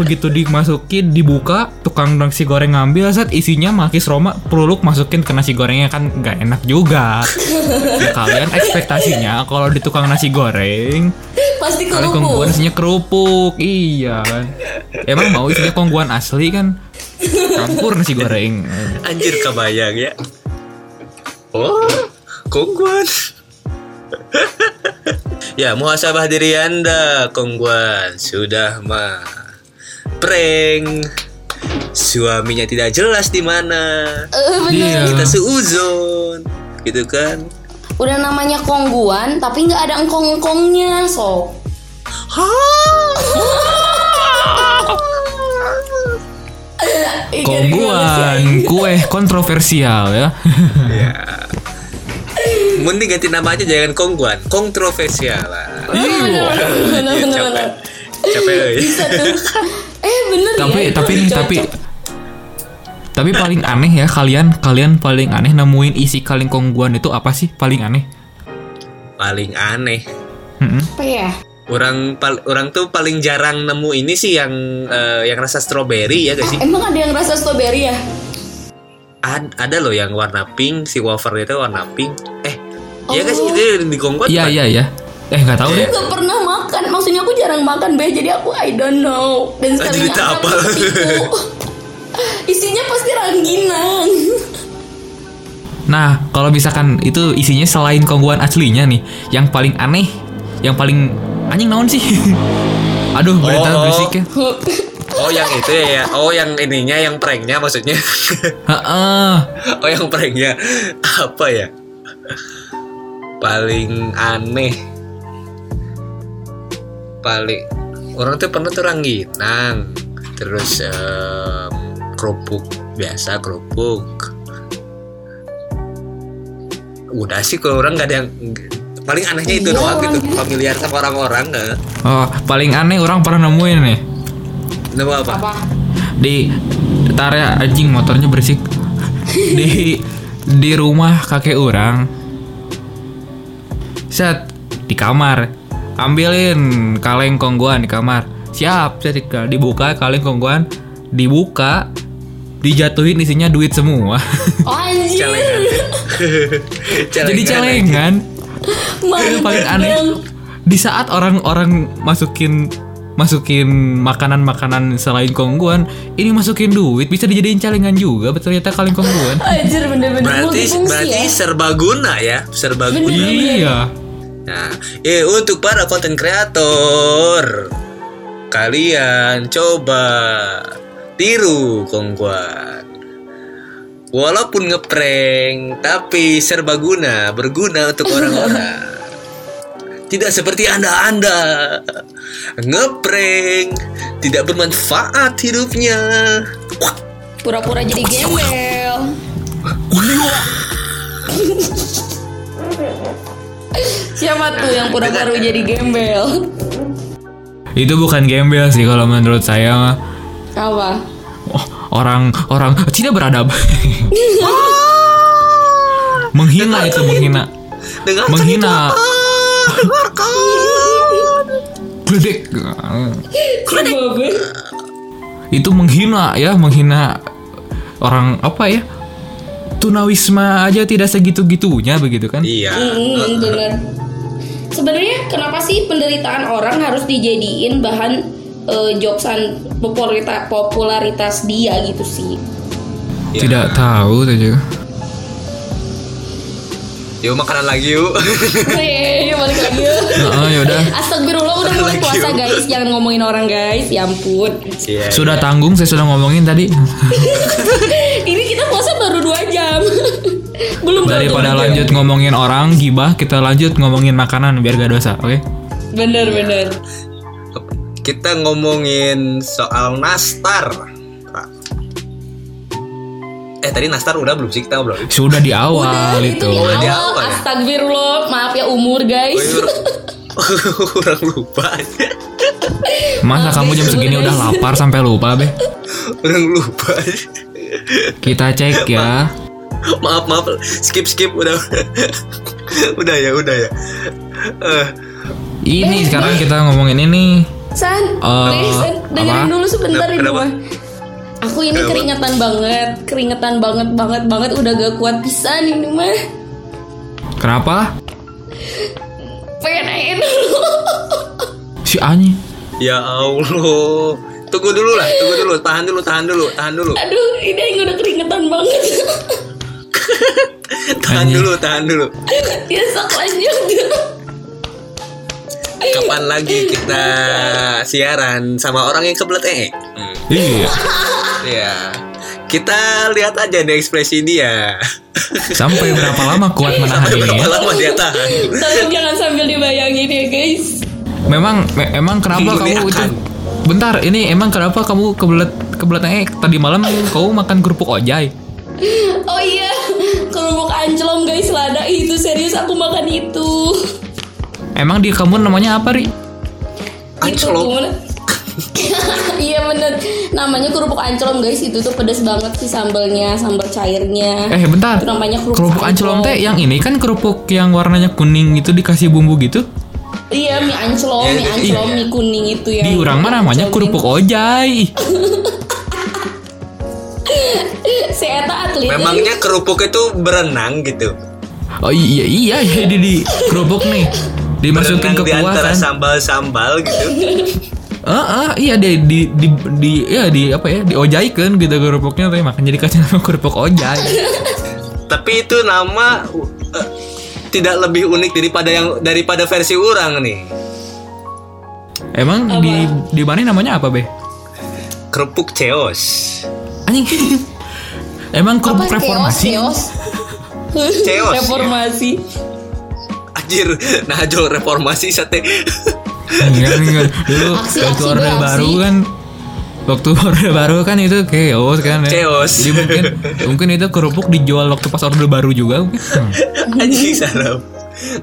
[SPEAKER 2] begitu dimasukin dibuka tukang nasi goreng ngambil saat isinya makis Roma peluluk masukin ke nasi gorengnya kan nggak enak juga. Ya, kalian ekspektasinya kalau di tukang nasi goreng
[SPEAKER 3] pasti kerupuk.
[SPEAKER 2] kongguan isinya kerupuk iya kan. Emang mau isinya kongguan asli kan? Campur nasi goreng.
[SPEAKER 1] Anjir kebayang ya. Oh, kongguan. ya, muhasabah diri Anda, kongguan. Sudah mah prank. Suaminya tidak jelas di mana.
[SPEAKER 3] Eh, bener.
[SPEAKER 2] iya
[SPEAKER 1] Kita seuzon. Gitu kan.
[SPEAKER 3] udah namanya kongguan tapi nggak ada engkong-engkongnya so si
[SPEAKER 2] kongguan kue kontroversial ya
[SPEAKER 1] Ya. Mending ganti nama aja jangan kongguan, kontroversial lah. Iya, capek. Capek
[SPEAKER 3] eh bener
[SPEAKER 2] tapi
[SPEAKER 3] ya
[SPEAKER 2] tapi nih tapi tapi paling aneh ya kalian kalian paling aneh nemuin isi kaleng kongguan itu apa sih paling aneh
[SPEAKER 1] Paling aneh.
[SPEAKER 2] Mm-mm.
[SPEAKER 3] apa ya
[SPEAKER 1] Orang pal- orang tuh paling jarang nemu ini sih yang eh, yang rasa stroberi ya gak sih?
[SPEAKER 3] emang ada yang rasa strawberry ya
[SPEAKER 1] Ad- ada loh yang warna pink, si wafer itu warna pink. Eh, iya
[SPEAKER 3] Oh.
[SPEAKER 1] gak sih itu di kongguan?
[SPEAKER 2] iya iya iya eh nggak tahu deh
[SPEAKER 3] Aku gak pernah makan maksudnya aku jarang makan be jadi aku I don't know dan
[SPEAKER 1] Ah,
[SPEAKER 3] sekali
[SPEAKER 1] jadi tak apa.
[SPEAKER 3] isinya pasti rangginang
[SPEAKER 2] nah kalau misalkan itu isinya selain kongguan aslinya nih yang paling aneh yang paling anjing naon sih aduh berita
[SPEAKER 1] Oh.
[SPEAKER 2] berisik ya
[SPEAKER 1] Oh yang itu ya, ya. Oh yang ininya, yang pranknya maksudnya.
[SPEAKER 2] Heeh.
[SPEAKER 1] oh yang pranknya apa ya? Paling aneh. Paling orang tuh pernah tuh rangginang, terus em, kerupuk biasa kerupuk. Udah sih kalau orang nggak ada yang paling anehnya itu
[SPEAKER 3] Iya,
[SPEAKER 1] doang gitu familiar sama orang-orang nggak
[SPEAKER 2] oh paling aneh orang pernah nemuin nih
[SPEAKER 1] Nemu apa?
[SPEAKER 3] apa
[SPEAKER 2] di tarea anjing motornya berisik di di rumah kakek orang set di kamar ambilin kaleng kongguan di kamar siap jadi dibuka kaleng kongguan dibuka dijatuhin isinya duit semua.
[SPEAKER 3] Oh, anjir.
[SPEAKER 1] Celengan.
[SPEAKER 2] Jadi celengan. Itu paling aneh. Di saat orang-orang masukin masukin makanan-makanan selain kongguan, ini masukin duit bisa dijadiin celengan juga. Betul ternyata kalian kongguan.
[SPEAKER 3] Anjir bener-bener
[SPEAKER 1] Berarti berarti
[SPEAKER 3] ya.
[SPEAKER 1] serbaguna ya, serbaguna.
[SPEAKER 2] iya.
[SPEAKER 1] Nah, eh untuk para konten kreator, kalian coba tiru kongguan. Walaupun ngeprank, tapi serbaguna, berguna untuk orang-orang. Tidak seperti anda-anda ngeprank, tidak bermanfaat hidupnya.
[SPEAKER 3] Pura-pura jadi gembel. Siapa tuh yang pura-pura jadi gembel?
[SPEAKER 2] Itu bukan gembel sih kalau menurut saya mah.
[SPEAKER 3] Apa?
[SPEAKER 2] Oh, orang orang tidak beradab. menghina itu menghina.
[SPEAKER 1] dengarkan
[SPEAKER 2] Menghina.
[SPEAKER 1] itu apa? Dengarkan.
[SPEAKER 2] Gledek.
[SPEAKER 3] Babe.
[SPEAKER 2] Itu menghina ya, menghina orang apa ya? Tunawisma aja tidak segitu-gitunya begitu kan?
[SPEAKER 1] Iya.
[SPEAKER 3] Hmm, bener. Sebenarnya kenapa sih penderitaan orang harus dijadiin bahan eh, joksan popularitas popularitas dia gitu sih?
[SPEAKER 1] Iya.
[SPEAKER 2] Tidak tahu juga.
[SPEAKER 1] Yuk makanan lagi yuk.
[SPEAKER 3] Yeay, balik lagi.
[SPEAKER 2] Nah, ya udah.
[SPEAKER 3] Astagfirullah udah mulai puasa
[SPEAKER 1] yuk.
[SPEAKER 3] guys, jangan ngomongin orang guys, ya ampun.
[SPEAKER 1] Iya,
[SPEAKER 2] Sudah
[SPEAKER 1] iya.
[SPEAKER 2] tanggung saya sudah ngomongin tadi.
[SPEAKER 3] Ini kita puasa 2 jam. Belum
[SPEAKER 2] Daripada
[SPEAKER 3] jam.
[SPEAKER 2] lanjut ngomongin orang gibah, kita lanjut ngomongin makanan biar gak dosa, oke?
[SPEAKER 3] Bener bener.
[SPEAKER 1] Kita ngomongin soal nastar. Pak. Eh tadi nastar udah belum sih kita ngobrol?
[SPEAKER 2] Sudah di awal
[SPEAKER 3] Itu
[SPEAKER 2] itu.
[SPEAKER 3] di
[SPEAKER 1] Oh, di
[SPEAKER 3] awal.
[SPEAKER 1] awal ya?
[SPEAKER 3] Astagfirullah, maaf ya umur guys.
[SPEAKER 1] Oh, iya, orang- orang lupa aja.
[SPEAKER 2] Masa kamu jam segini udah lapar sampai lupa, Be?
[SPEAKER 1] Orang lupa aja.
[SPEAKER 2] Kita cek ya.
[SPEAKER 1] Maaf maaf skip skip udah udah ya udah ya. Eh,
[SPEAKER 2] Ini sekarang kita ngomongin ini.
[SPEAKER 3] San,
[SPEAKER 2] Eh,
[SPEAKER 3] please, San, dengerin
[SPEAKER 2] apa?
[SPEAKER 3] dulu sebentar ini mah. Aku ini
[SPEAKER 1] Kenapa?
[SPEAKER 3] keringetan banget, keringetan banget banget banget udah gak kuat pisan ini mah.
[SPEAKER 2] Kenapa?
[SPEAKER 3] Pengen dulu.
[SPEAKER 2] Si Anyi.
[SPEAKER 1] ya Allah. Tunggu dulu lah, tunggu dulu, tahan dulu, tahan dulu, tahan dulu.
[SPEAKER 3] Aduh, ini yang udah keringetan banget.
[SPEAKER 1] Tahan
[SPEAKER 2] Anjing.
[SPEAKER 1] dulu, tahan dulu.
[SPEAKER 3] Dia sok lanjut.
[SPEAKER 1] Kapan lagi kita siaran sama orang yang kebelet eh? Hmm.
[SPEAKER 2] Iya.
[SPEAKER 1] Ya. Kita lihat aja nih ekspresi dia.
[SPEAKER 2] Sampai berapa lama kuat menahan ini
[SPEAKER 1] Berapa
[SPEAKER 2] ya?
[SPEAKER 1] lama dia tahan?
[SPEAKER 3] Tolong jangan sambil dibayangin ya guys.
[SPEAKER 2] Memang me- emang kenapa
[SPEAKER 1] Ini
[SPEAKER 2] kamu itu
[SPEAKER 1] akan.
[SPEAKER 2] Bentar, ini emang kenapa kamu kebelet kebelet eh tadi malam kamu makan kerupuk ojai?
[SPEAKER 3] Oh iya, kerupuk anclom guys lada itu serius aku makan itu.
[SPEAKER 2] Emang di kamu namanya apa, Ri?
[SPEAKER 1] Anclom.
[SPEAKER 3] iya bener namanya kerupuk anclom guys itu tuh pedas banget sih sambelnya sambal cairnya
[SPEAKER 2] Eh, bentar.
[SPEAKER 3] itu namanya kerupuk,
[SPEAKER 2] Kerupuk anclom teh yang ini kan kerupuk yang warnanya kuning itu dikasih bumbu gitu.
[SPEAKER 3] Iya mie anclom
[SPEAKER 1] Iya,
[SPEAKER 3] mie
[SPEAKER 1] iya.
[SPEAKER 3] anclom mie kuning itu ya
[SPEAKER 2] Di orang mah namanya kerupuk ojai.
[SPEAKER 3] saya atlet
[SPEAKER 1] Memangnya kerupuk itu berenang gitu.
[SPEAKER 2] Oh iya iya jadi di kerupuk nih dimasukin
[SPEAKER 1] Berenang
[SPEAKER 2] ke
[SPEAKER 1] di antara
[SPEAKER 2] kuah kan.
[SPEAKER 1] sambal-sambal gitu.
[SPEAKER 2] Ah, ah, iya di di di, di ya di apa ya diojaikan gitu kerupuknya tapi makan jadi nama kerupuk ojai.
[SPEAKER 1] Tapi itu nama eh, tidak lebih unik daripada yang daripada versi orang nih.
[SPEAKER 2] Emang di di mana namanya apa be?
[SPEAKER 1] Kerupuk ceos.
[SPEAKER 2] Anjing. Emang kerupuk
[SPEAKER 3] Apa?
[SPEAKER 2] reformasi?
[SPEAKER 3] Chaos,
[SPEAKER 1] Chaos, ya.
[SPEAKER 3] reformasi
[SPEAKER 1] Anjir, nah jo reformasi sate.
[SPEAKER 2] Enggak, enggak. Dulu
[SPEAKER 3] Aksi, aksi,
[SPEAKER 2] baru kan waktu orde baru kan itu chaos kan ya.
[SPEAKER 1] Chaos.
[SPEAKER 2] Jadi mungkin mungkin itu kerupuk dijual waktu pas orde baru juga mungkin. Hmm.
[SPEAKER 1] Anjing sarap.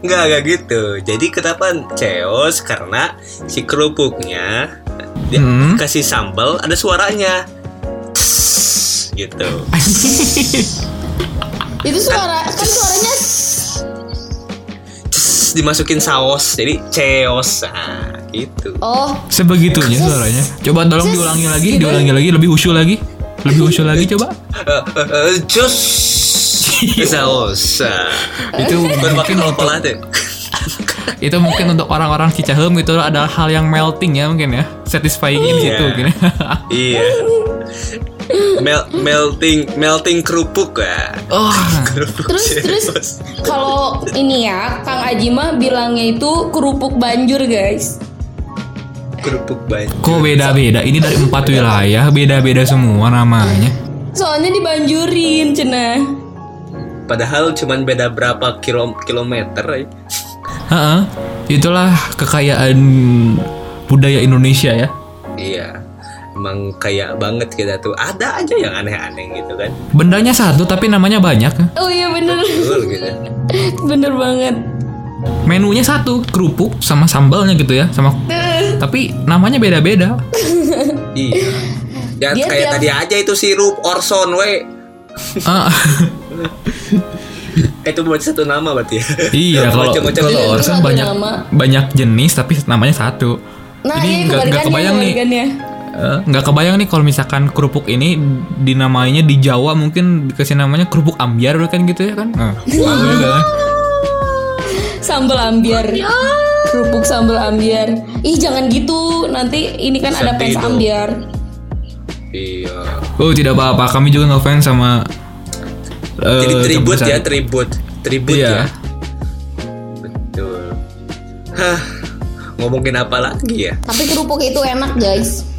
[SPEAKER 1] Enggak, enggak gitu. Jadi kenapa ceos? Karena si kerupuknya dia
[SPEAKER 2] Hmm.
[SPEAKER 1] kasih sambal ada suaranya. Tss, gitu.
[SPEAKER 3] itu suara kan suaranya
[SPEAKER 1] Dimasukin saus. Jadi ceos. Nah, gitu.
[SPEAKER 3] oh
[SPEAKER 2] Sebegitunya suaranya. Coba tolong diulangi lagi, diulangi lagi lebih usul lagi. Lebih usul lagi coba.
[SPEAKER 1] Eh, eh, eh, Jos Saus
[SPEAKER 2] Itu mungkin untuk itu mungkin untuk orang-orang Cicahem itu adalah hal yang melting ya mungkin ya. Satisfying di situ
[SPEAKER 1] Iya.
[SPEAKER 2] mungkin.
[SPEAKER 1] Iya Mel- melting melting kerupuk ya
[SPEAKER 2] oh,
[SPEAKER 1] kerupuk
[SPEAKER 3] Terus terus kalau ini ya Kang Aji mah bilangnya itu kerupuk banjur guys.
[SPEAKER 1] kerupuk banjir
[SPEAKER 2] kok beda-beda? Ini dari empat wilayah, beda-beda semua namanya.
[SPEAKER 3] Soalnya dibanjurin cenah.
[SPEAKER 1] padahal cuman beda berapa kilo kilometer ya.
[SPEAKER 2] Heeh. Itulah kekayaan budaya Indonesia ya.
[SPEAKER 1] iya emang kayak banget kita tuh. Ada aja yang aneh-aneh gitu kan.
[SPEAKER 2] Bendanya satu tapi namanya banyak.
[SPEAKER 3] Oh iya bener.
[SPEAKER 1] Betul gitu.
[SPEAKER 3] Bener banget.
[SPEAKER 2] Menunya satu, kerupuk sama sambalnya gitu ya, sama tapi namanya beda-beda.
[SPEAKER 1] iya. Ya
[SPEAKER 3] Dia
[SPEAKER 1] kayak
[SPEAKER 3] tiap-
[SPEAKER 1] tadi aja itu sirup Orson we.
[SPEAKER 2] Ah,
[SPEAKER 1] itu buat satu nama berarti ya.
[SPEAKER 2] Iya kalau kalau orsan
[SPEAKER 3] Satu
[SPEAKER 2] banyak
[SPEAKER 3] nama.
[SPEAKER 2] banyak jenis tapi namanya satu.
[SPEAKER 3] Nah
[SPEAKER 2] Ini
[SPEAKER 3] iya
[SPEAKER 2] nggak-
[SPEAKER 3] kebalikannya
[SPEAKER 2] kebayang nih. Eh, nggak kebayang nih kalau misalkan kerupuk ini dinamainya di Jawa mungkin dikasih namanya kerupuk ambiar kan gitu ya kan? Nah, juga kan?
[SPEAKER 3] Sambal ambiar. Kerupuk sambal ambiar. Ih jangan gitu. Nanti ini kan ada
[SPEAKER 1] Sedih
[SPEAKER 3] fans
[SPEAKER 1] dong.
[SPEAKER 3] ambiar.
[SPEAKER 1] Iya.
[SPEAKER 2] Oh tidak apa-apa, kami juga ngefans sama. eh,
[SPEAKER 1] jadi tribut ya tribut. Tribut
[SPEAKER 2] Iya.
[SPEAKER 1] ya. Betul. Hah. Ngomongin apa lagi ya?
[SPEAKER 3] Tapi kerupuk itu enak guys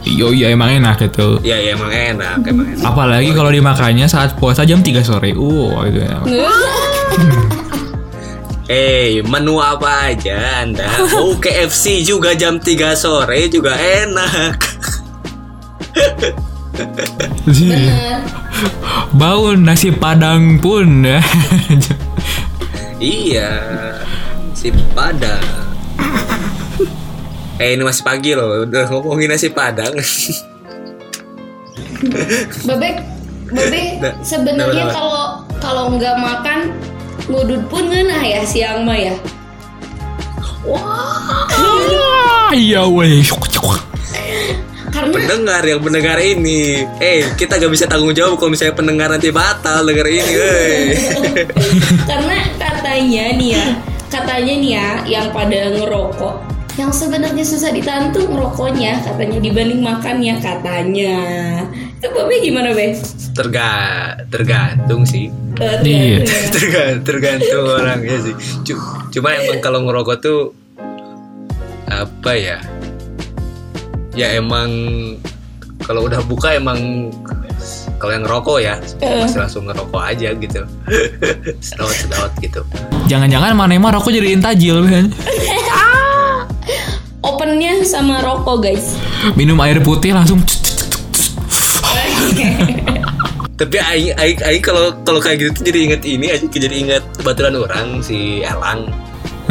[SPEAKER 2] Iya iya emang enak itu.
[SPEAKER 1] ya ya emang enak emang enak
[SPEAKER 2] Apalagi kalau dimakannya saat puasa jam 3 sore. Uh, itu enak.
[SPEAKER 1] Eh, menu apa aja Anda? Oh, KFC juga jam 3 sore juga enak.
[SPEAKER 3] Bener
[SPEAKER 2] Bau nasi padang pun ya.
[SPEAKER 1] iya. Si Padang. eh, ini masih pagi loh. Udah ngomongin nasi Padang.
[SPEAKER 3] Bebek Bebek sebenarnya kalau kalau nggak makan ngudut pun ngeunah ya siang mah ya.
[SPEAKER 2] Iya weh.
[SPEAKER 3] Karena
[SPEAKER 1] pendengar yang mendengar ini. Eh, kita gak bisa tanggung jawab kalau misalnya pendengar nanti batal denger ini. Woi.
[SPEAKER 3] karena katanya nih ya, katanya nih ya yang pada ngerokok yang sebenarnya susah ditahan tuh ngerokoknya katanya dibanding makannya katanya. Itu Babe gimana, Be?
[SPEAKER 1] Terga tergantung sih.
[SPEAKER 3] Eh,
[SPEAKER 2] Iya.
[SPEAKER 3] tergantung ya.
[SPEAKER 1] tergantung, tergantung orangnya sih. Cu- Cuma emang kalau ngerokok tuh apa ya? Ya emang kalau udah buka emang kalau yang ngerokok ya
[SPEAKER 3] Eh.
[SPEAKER 1] masih langsung ngerokok aja gitu. sedot sedot gitu.
[SPEAKER 2] Jangan-jangan mana emang rokok jadiin tajil kan?
[SPEAKER 3] Opennya sama rokok, guys.
[SPEAKER 2] Minum air putih langsung
[SPEAKER 1] Tapi aing aing aing kalau kalau kayak gitu tuh jadi inget ini aja jadi inget baturan orang si Elang.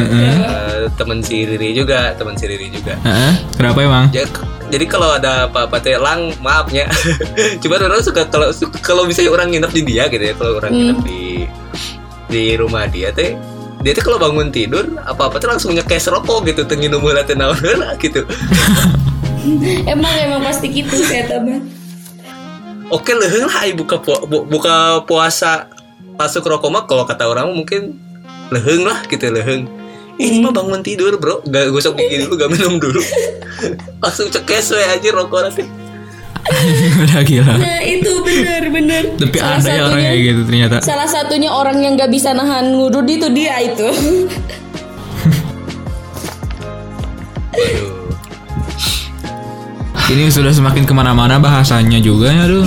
[SPEAKER 2] Heeh.
[SPEAKER 1] Eh, temen si Riri juga, temen si Riri juga.
[SPEAKER 2] Heeh. Kenapa emang?
[SPEAKER 1] Ya, jadi kalau ada apa-apa teh lang maafnya. Cuma orang suka kalau kalau misalnya orang nginep di dia gitu ya, kalau orang
[SPEAKER 3] Hmm.
[SPEAKER 1] nginep di di rumah dia teh dia tuh kalau bangun tidur apa apa tuh langsung nyekes rokok gitu tengin umur naon heula gitu.
[SPEAKER 3] Emang emang pasti gitu saya tambah.
[SPEAKER 1] oke lah ai buka pu- bu- buka puasa masuk rokok mah kalau kata orang mungkin leuheung lah gitu leuheung. Ini mah bangun tidur bro. Gak gosok gigi dulu gak minum dulu. Langsung cekes we aja rokok nanti
[SPEAKER 2] Udah gila.
[SPEAKER 3] Nah itu benar benar.
[SPEAKER 2] Tapi
[SPEAKER 3] Salah
[SPEAKER 2] ada ya orang kayak gitu ternyata.
[SPEAKER 3] Salah satunya orang yang nggak bisa nahan ngudut itu dia itu.
[SPEAKER 2] Ini sudah semakin ke mana-mana bahasanya juga ya aduh.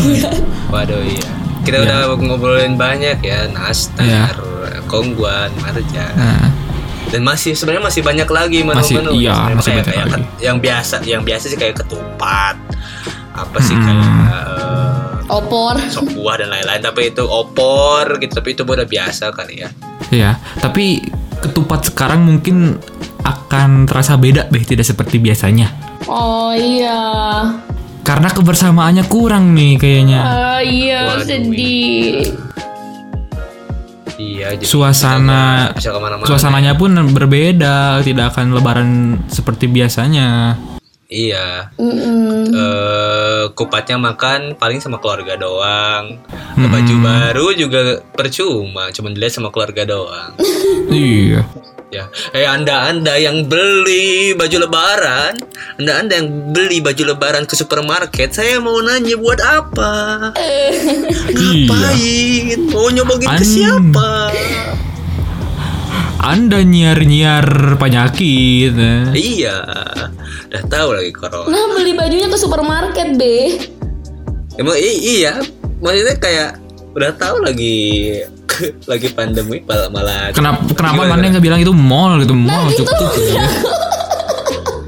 [SPEAKER 1] Waduh iya. Kita udah ngobrolin banyak ya, Nastar,
[SPEAKER 2] Iya.
[SPEAKER 1] Kongguan, Marja.
[SPEAKER 2] Nah,
[SPEAKER 1] Dan masih sebenarnya masih banyak lagi
[SPEAKER 2] Masih-
[SPEAKER 1] menu-menu.
[SPEAKER 2] iya, masih
[SPEAKER 1] kayak-
[SPEAKER 2] banyak
[SPEAKER 1] kayak
[SPEAKER 2] lagi.
[SPEAKER 1] ket- yang biasa, yang biasa sih kayak ketupat. Apa sih
[SPEAKER 2] Hmm.
[SPEAKER 1] kayak eh,
[SPEAKER 3] Opor.
[SPEAKER 1] sop buah dan lain-lain. Tapi itu opor gitu. Tapi itu udah biasa kali ya.
[SPEAKER 2] ya. Tapi ketupat sekarang mungkin akan terasa beda deh, tidak seperti biasanya.
[SPEAKER 3] Oh iya.
[SPEAKER 2] Karena kebersamaannya kurang nih kayaknya.
[SPEAKER 3] Ah iya
[SPEAKER 1] Waduh,
[SPEAKER 3] sedih.
[SPEAKER 1] Iya. Jadi
[SPEAKER 2] Suasana
[SPEAKER 1] bisa ke mana-mana.
[SPEAKER 2] suasananya pun berbeda, tidak akan lebaran seperti biasanya.
[SPEAKER 1] Iya.
[SPEAKER 3] Mm-mm.
[SPEAKER 1] eh kupatnya makan paling sama keluarga doang.
[SPEAKER 2] Hmm.
[SPEAKER 1] baju baru juga percuma cuma dilihat sama keluarga doang.
[SPEAKER 2] Iya.
[SPEAKER 1] ya. Eh anda anda yang beli baju lebaran anda anda yang beli baju lebaran ke supermarket saya mau nanya buat apa? Ngapain? Mau nyobain ke siapa
[SPEAKER 2] Anda nyiar-nyiar penyakit. eh.
[SPEAKER 1] iya udah tahu lagi corona
[SPEAKER 3] Nah beli bajunya ke supermarket be
[SPEAKER 1] emang i- iya maksudnya kayak udah tahu lagi lagi pandemi malah malah
[SPEAKER 2] Kenapa kenapa mana nggak bilang itu mall gitu
[SPEAKER 3] Nah
[SPEAKER 2] mall
[SPEAKER 3] itu
[SPEAKER 2] cukup.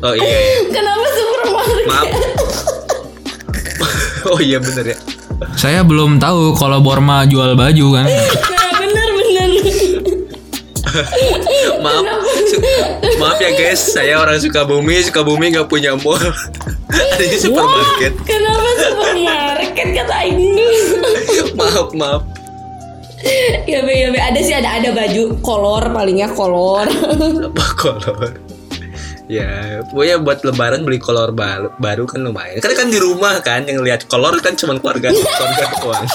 [SPEAKER 1] oh iya, iya.
[SPEAKER 3] Kenapa supermarket
[SPEAKER 1] maaf oh iya bener ya
[SPEAKER 2] Saya belum tahu kalau Borma jual baju kan.
[SPEAKER 1] Maaf. Maaf ya guys. Saya orang Sukabumi. Sukabumi nggak punya mall. Ada di supermarket.
[SPEAKER 3] Kenapa supermarket? Kata ini
[SPEAKER 1] maaf maaf.
[SPEAKER 3] Ya be ya be. Ada sih ada ada baju kolor palingnya kolor.
[SPEAKER 1] Apa kolor? Ya pokoknya buat lebaran beli kolor baru, baru kan lumayan. Karena kan di rumah kan yang lihat kolor kan cuma keluarga keluarga doang.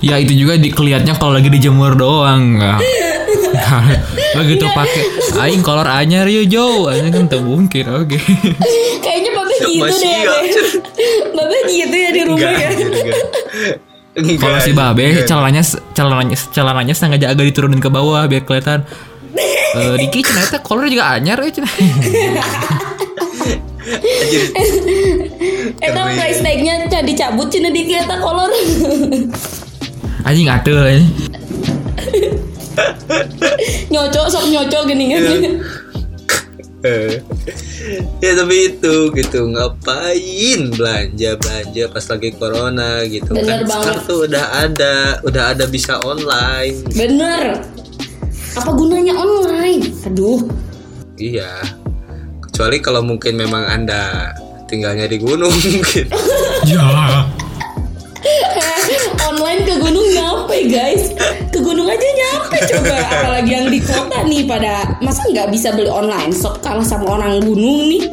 [SPEAKER 2] Ya itu juga di kelihatnya kalau lagi dijemur doang. Begitu pakai aing kolor anyar yo Jo, aing kan tak mungkin. Oke.
[SPEAKER 3] Kayaknya babe gitu
[SPEAKER 1] Masih
[SPEAKER 3] deh
[SPEAKER 1] ya.
[SPEAKER 3] Be. Babe gitu ya di rumah
[SPEAKER 1] enggak
[SPEAKER 3] ya
[SPEAKER 1] anjir, enggak. Enggak,
[SPEAKER 2] Kalau si Babe celananya celananya celananya setengah agak diturunin ke bawah biar kelihatan Eh, Diki ternyata kolor juga anyar ya Cina.
[SPEAKER 3] Eta price tagnya can dicabut cina di eta kolor
[SPEAKER 2] Anjing atuh anjing.
[SPEAKER 3] Nyocok sok nyocok gini kan
[SPEAKER 1] Eh, ya tapi itu gitu ngapain belanja belanja pas lagi corona gitu
[SPEAKER 3] Bener
[SPEAKER 1] kan sekarang
[SPEAKER 3] banget.
[SPEAKER 1] tuh udah ada udah ada bisa online
[SPEAKER 3] Bener Apa gunanya online? Aduh
[SPEAKER 1] iya kecuali kalau mungkin memang anda tinggalnya di gunung gitu.
[SPEAKER 2] Ya.
[SPEAKER 3] Online ke gunung nyampe guys. Ke gunung aja nyampe coba. Apalagi yang di kota nih pada Masa nggak bisa beli online? Sok kalah sama orang gunung nih.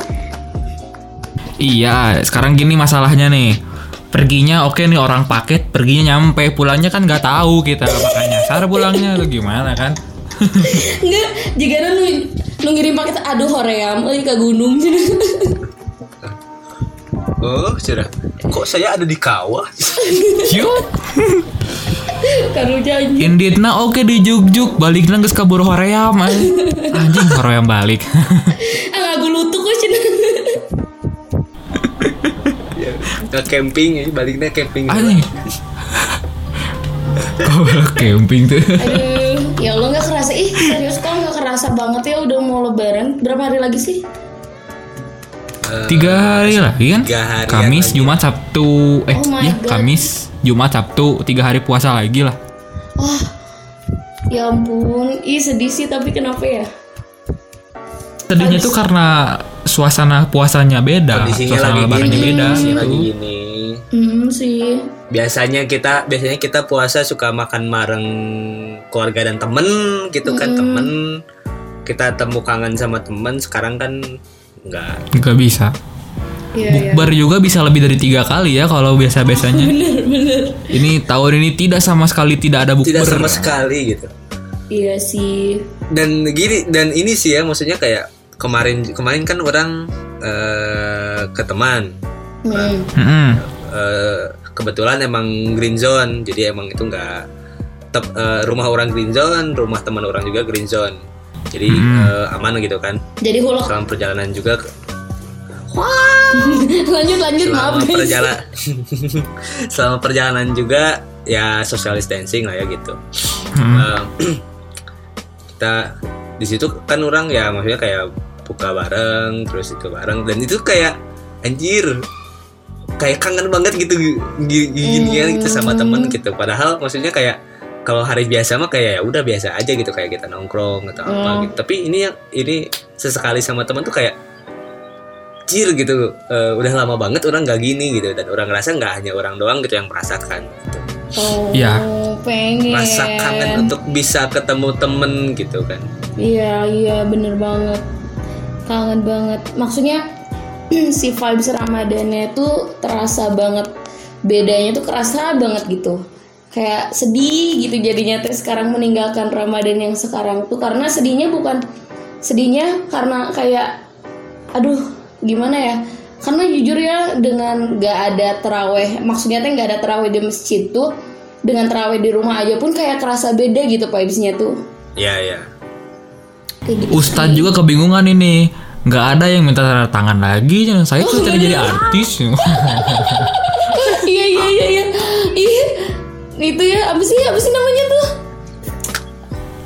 [SPEAKER 2] Iya, sekarang gini masalahnya nih. Perginya oke nih orang paket, perginya nyampe, pulangnya kan nggak tahu kita makanya nyasar pulangnya. Atau gimana kan?
[SPEAKER 3] Enggak Jika nu, nu ngirim paket Aduh hoream euy ke gunung
[SPEAKER 1] oh cerah kok saya ada di kawah
[SPEAKER 2] Yuk,
[SPEAKER 3] Karu janji
[SPEAKER 2] Inditna oke di juk-juk, balik nang geus kabur hoream anjing. Hoream balik.
[SPEAKER 3] Ah ngaku lutuk kok cina
[SPEAKER 1] ya, nggak camping ya baliknya camping
[SPEAKER 2] anjing. Kau camping tuh.
[SPEAKER 3] Aduh Ya Allah nggak kerasa Ih serius kok nggak kerasa banget ya Udah mau lebaran Berapa hari lagi sih?
[SPEAKER 1] Eh,
[SPEAKER 2] Tiga hari lagi kan?
[SPEAKER 1] Tiga hari
[SPEAKER 2] Kamis,
[SPEAKER 1] lagi.
[SPEAKER 2] Jumat, Sabtu. Eh,
[SPEAKER 3] Oh
[SPEAKER 2] ya
[SPEAKER 3] God.
[SPEAKER 2] Kamis, Jumat, Sabtu. Tiga hari puasa lagi lah.
[SPEAKER 3] Wah Ya ampun Ih sedih sih tapi kenapa ya
[SPEAKER 2] Sedihnya tuh karena suasana puasanya beda,
[SPEAKER 1] kondisinya
[SPEAKER 2] suasana
[SPEAKER 1] lagi
[SPEAKER 2] lebarannya
[SPEAKER 1] gini
[SPEAKER 2] beda
[SPEAKER 1] kondisinya
[SPEAKER 2] gitu.
[SPEAKER 1] lagi gini
[SPEAKER 3] Hmm sih
[SPEAKER 1] biasanya kita biasanya kita puasa suka makan bareng keluarga dan temen gitu kan temen kita temu kangen sama temen sekarang kan nggak
[SPEAKER 2] Nggak bisa.
[SPEAKER 3] Iya iya
[SPEAKER 2] Bukber juga bisa lebih dari tiga kali ya kalau biasa biasanya.
[SPEAKER 3] Bener bener
[SPEAKER 2] ini tahun ini tidak sama sekali tidak ada bukber.
[SPEAKER 1] tidak sama sekali gitu
[SPEAKER 3] Iya sih
[SPEAKER 1] dan gini dan ini sih ya maksudnya kayak kemarin kemarin kan orang eh, ke teman
[SPEAKER 3] hmm.
[SPEAKER 2] Mm-mm.
[SPEAKER 1] Eh, kebetulan emang green zone jadi emang itu nggak tep- eh, rumah orang green zone rumah teman orang juga green zone jadi eh, aman gitu kan?
[SPEAKER 3] Jadi hulok
[SPEAKER 1] selama perjalanan juga
[SPEAKER 3] Lanjut lanjut maaf
[SPEAKER 1] selama
[SPEAKER 3] guys.
[SPEAKER 1] perjalanan selama perjalanan juga ya social distancing lah ya gitu.
[SPEAKER 2] Hmm.
[SPEAKER 1] Eh, kita di situ kan orang ya maksudnya kayak buka bareng terus itu bareng dan itu kayak anjir kayak kangen banget gitu gi- ginian gitu sama temen gitu. Padahal maksudnya kayak kalau hari biasa mah kayak ya udah biasa aja gitu kayak kita nongkrong atau apa
[SPEAKER 3] Hmm.
[SPEAKER 1] gitu. Tapi ini yang ini sesekali sama temen tuh kayak Cir gitu eh, udah lama banget orang gak gini gitu dan orang ngerasa nggak hanya orang doang gitu yang merasakan gitu.
[SPEAKER 3] Oh
[SPEAKER 2] Ya.
[SPEAKER 3] pengen.
[SPEAKER 1] Rasa kangen untuk bisa ketemu temen gitu kan.
[SPEAKER 3] Iya iya bener banget. Kangen banget. Maksudnya si vibes Ramadannya tuh terasa banget. Bedanya tuh kerasa banget gitu kayak sedih gitu jadinya teh sekarang meninggalkan Ramadan yang sekarang tuh karena sedihnya bukan sedihnya karena kayak aduh gimana ya karena jujur ya dengan gak ada teraweh maksudnya teh gak ada teraweh di masjid tuh dengan teraweh di rumah aja pun kayak kerasa beda gitu vibesnya tuh
[SPEAKER 1] Ya ya.
[SPEAKER 2] Ustadz juga kebingungan ini. Nggak ada yang minta tanda tangan lagi. Jangan saya tuh tadi jadi artis.
[SPEAKER 3] iya iya iya iya iya itu ya apa sih apa sih namanya tuh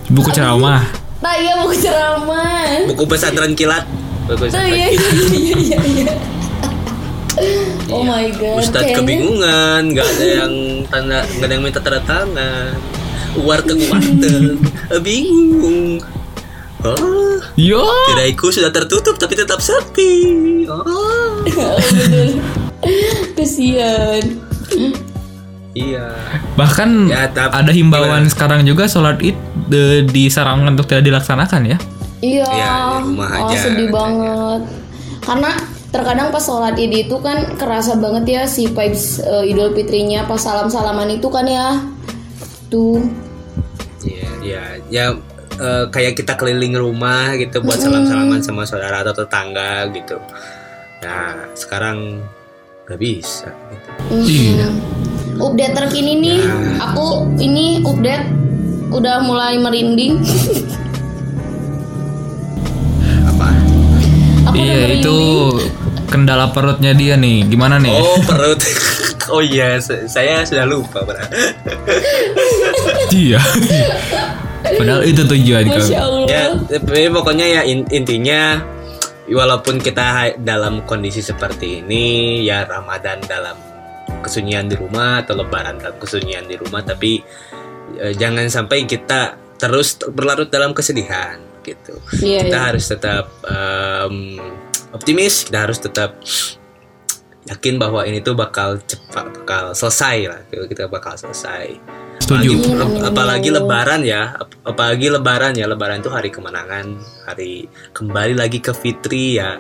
[SPEAKER 2] Buku ceramah.
[SPEAKER 3] nah iya buku ceramah
[SPEAKER 1] Buku pesantren kilat. Buku pesantren
[SPEAKER 3] iya iya iya iya iya oh my god
[SPEAKER 1] Ustadz
[SPEAKER 3] kayaknya-
[SPEAKER 1] kebingungan, nggak ada yang tanda, nggak ada yang minta tanda tangan. Warteg warteg, bingung. Oh,
[SPEAKER 2] Yo.
[SPEAKER 1] kedaiku sudah tertutup tapi tetap sepi. Oh,
[SPEAKER 3] Oh, kesian
[SPEAKER 1] iya.
[SPEAKER 2] Bahkan
[SPEAKER 1] Ya, tapi-
[SPEAKER 2] ada himbauan sekarang juga sholat id de- disarankan untuk tidak dilaksanakan ya.
[SPEAKER 3] iya
[SPEAKER 1] Iya, di rumah
[SPEAKER 3] oh,
[SPEAKER 1] aja,
[SPEAKER 3] sedih
[SPEAKER 1] katanya.
[SPEAKER 3] banget karena terkadang pas sholat id itu kan kerasa banget ya si vibes eh, idul fitrinya pas salam salaman itu kan ya tuh
[SPEAKER 1] Iya, iya, ya eh, kayak kita keliling rumah gitu buat salam-salaman sama saudara atau tetangga gitu. Nah, sekarang nggak bisa. Gitu.
[SPEAKER 2] Iya.
[SPEAKER 3] Update terkini nih aku ini update udah mulai merinding
[SPEAKER 1] Apa?
[SPEAKER 3] aku
[SPEAKER 2] Iya
[SPEAKER 3] merinding
[SPEAKER 2] itu kendala perutnya dia nih. Gimana nih?
[SPEAKER 1] Oh perut. oh iya, saya sudah lupa. Bra.
[SPEAKER 2] Iya. Padahal itu tujuan.
[SPEAKER 3] Allah
[SPEAKER 1] ya, tapi pokoknya ya in- intinya walaupun kita dalam kondisi seperti ini, ya Ramadan dalam kesunyian di rumah atau Lebaran dalam kesunyian di rumah, tapi eh, jangan sampai kita terus berlarut dalam kesedihan gitu.
[SPEAKER 3] Iya,
[SPEAKER 1] kita
[SPEAKER 3] iya.
[SPEAKER 1] harus tetap em, optimis, kita harus tetap yakin bahwa ini tuh bakal cepat bakal selesai lah kita bakal selesai
[SPEAKER 2] Setuju.
[SPEAKER 1] apalagi,
[SPEAKER 3] Amin, amin,
[SPEAKER 1] apalagi lebaran ya ap- apalagi lebaran ya lebaran tuh hari kemenangan hari kembali lagi ke fitri ya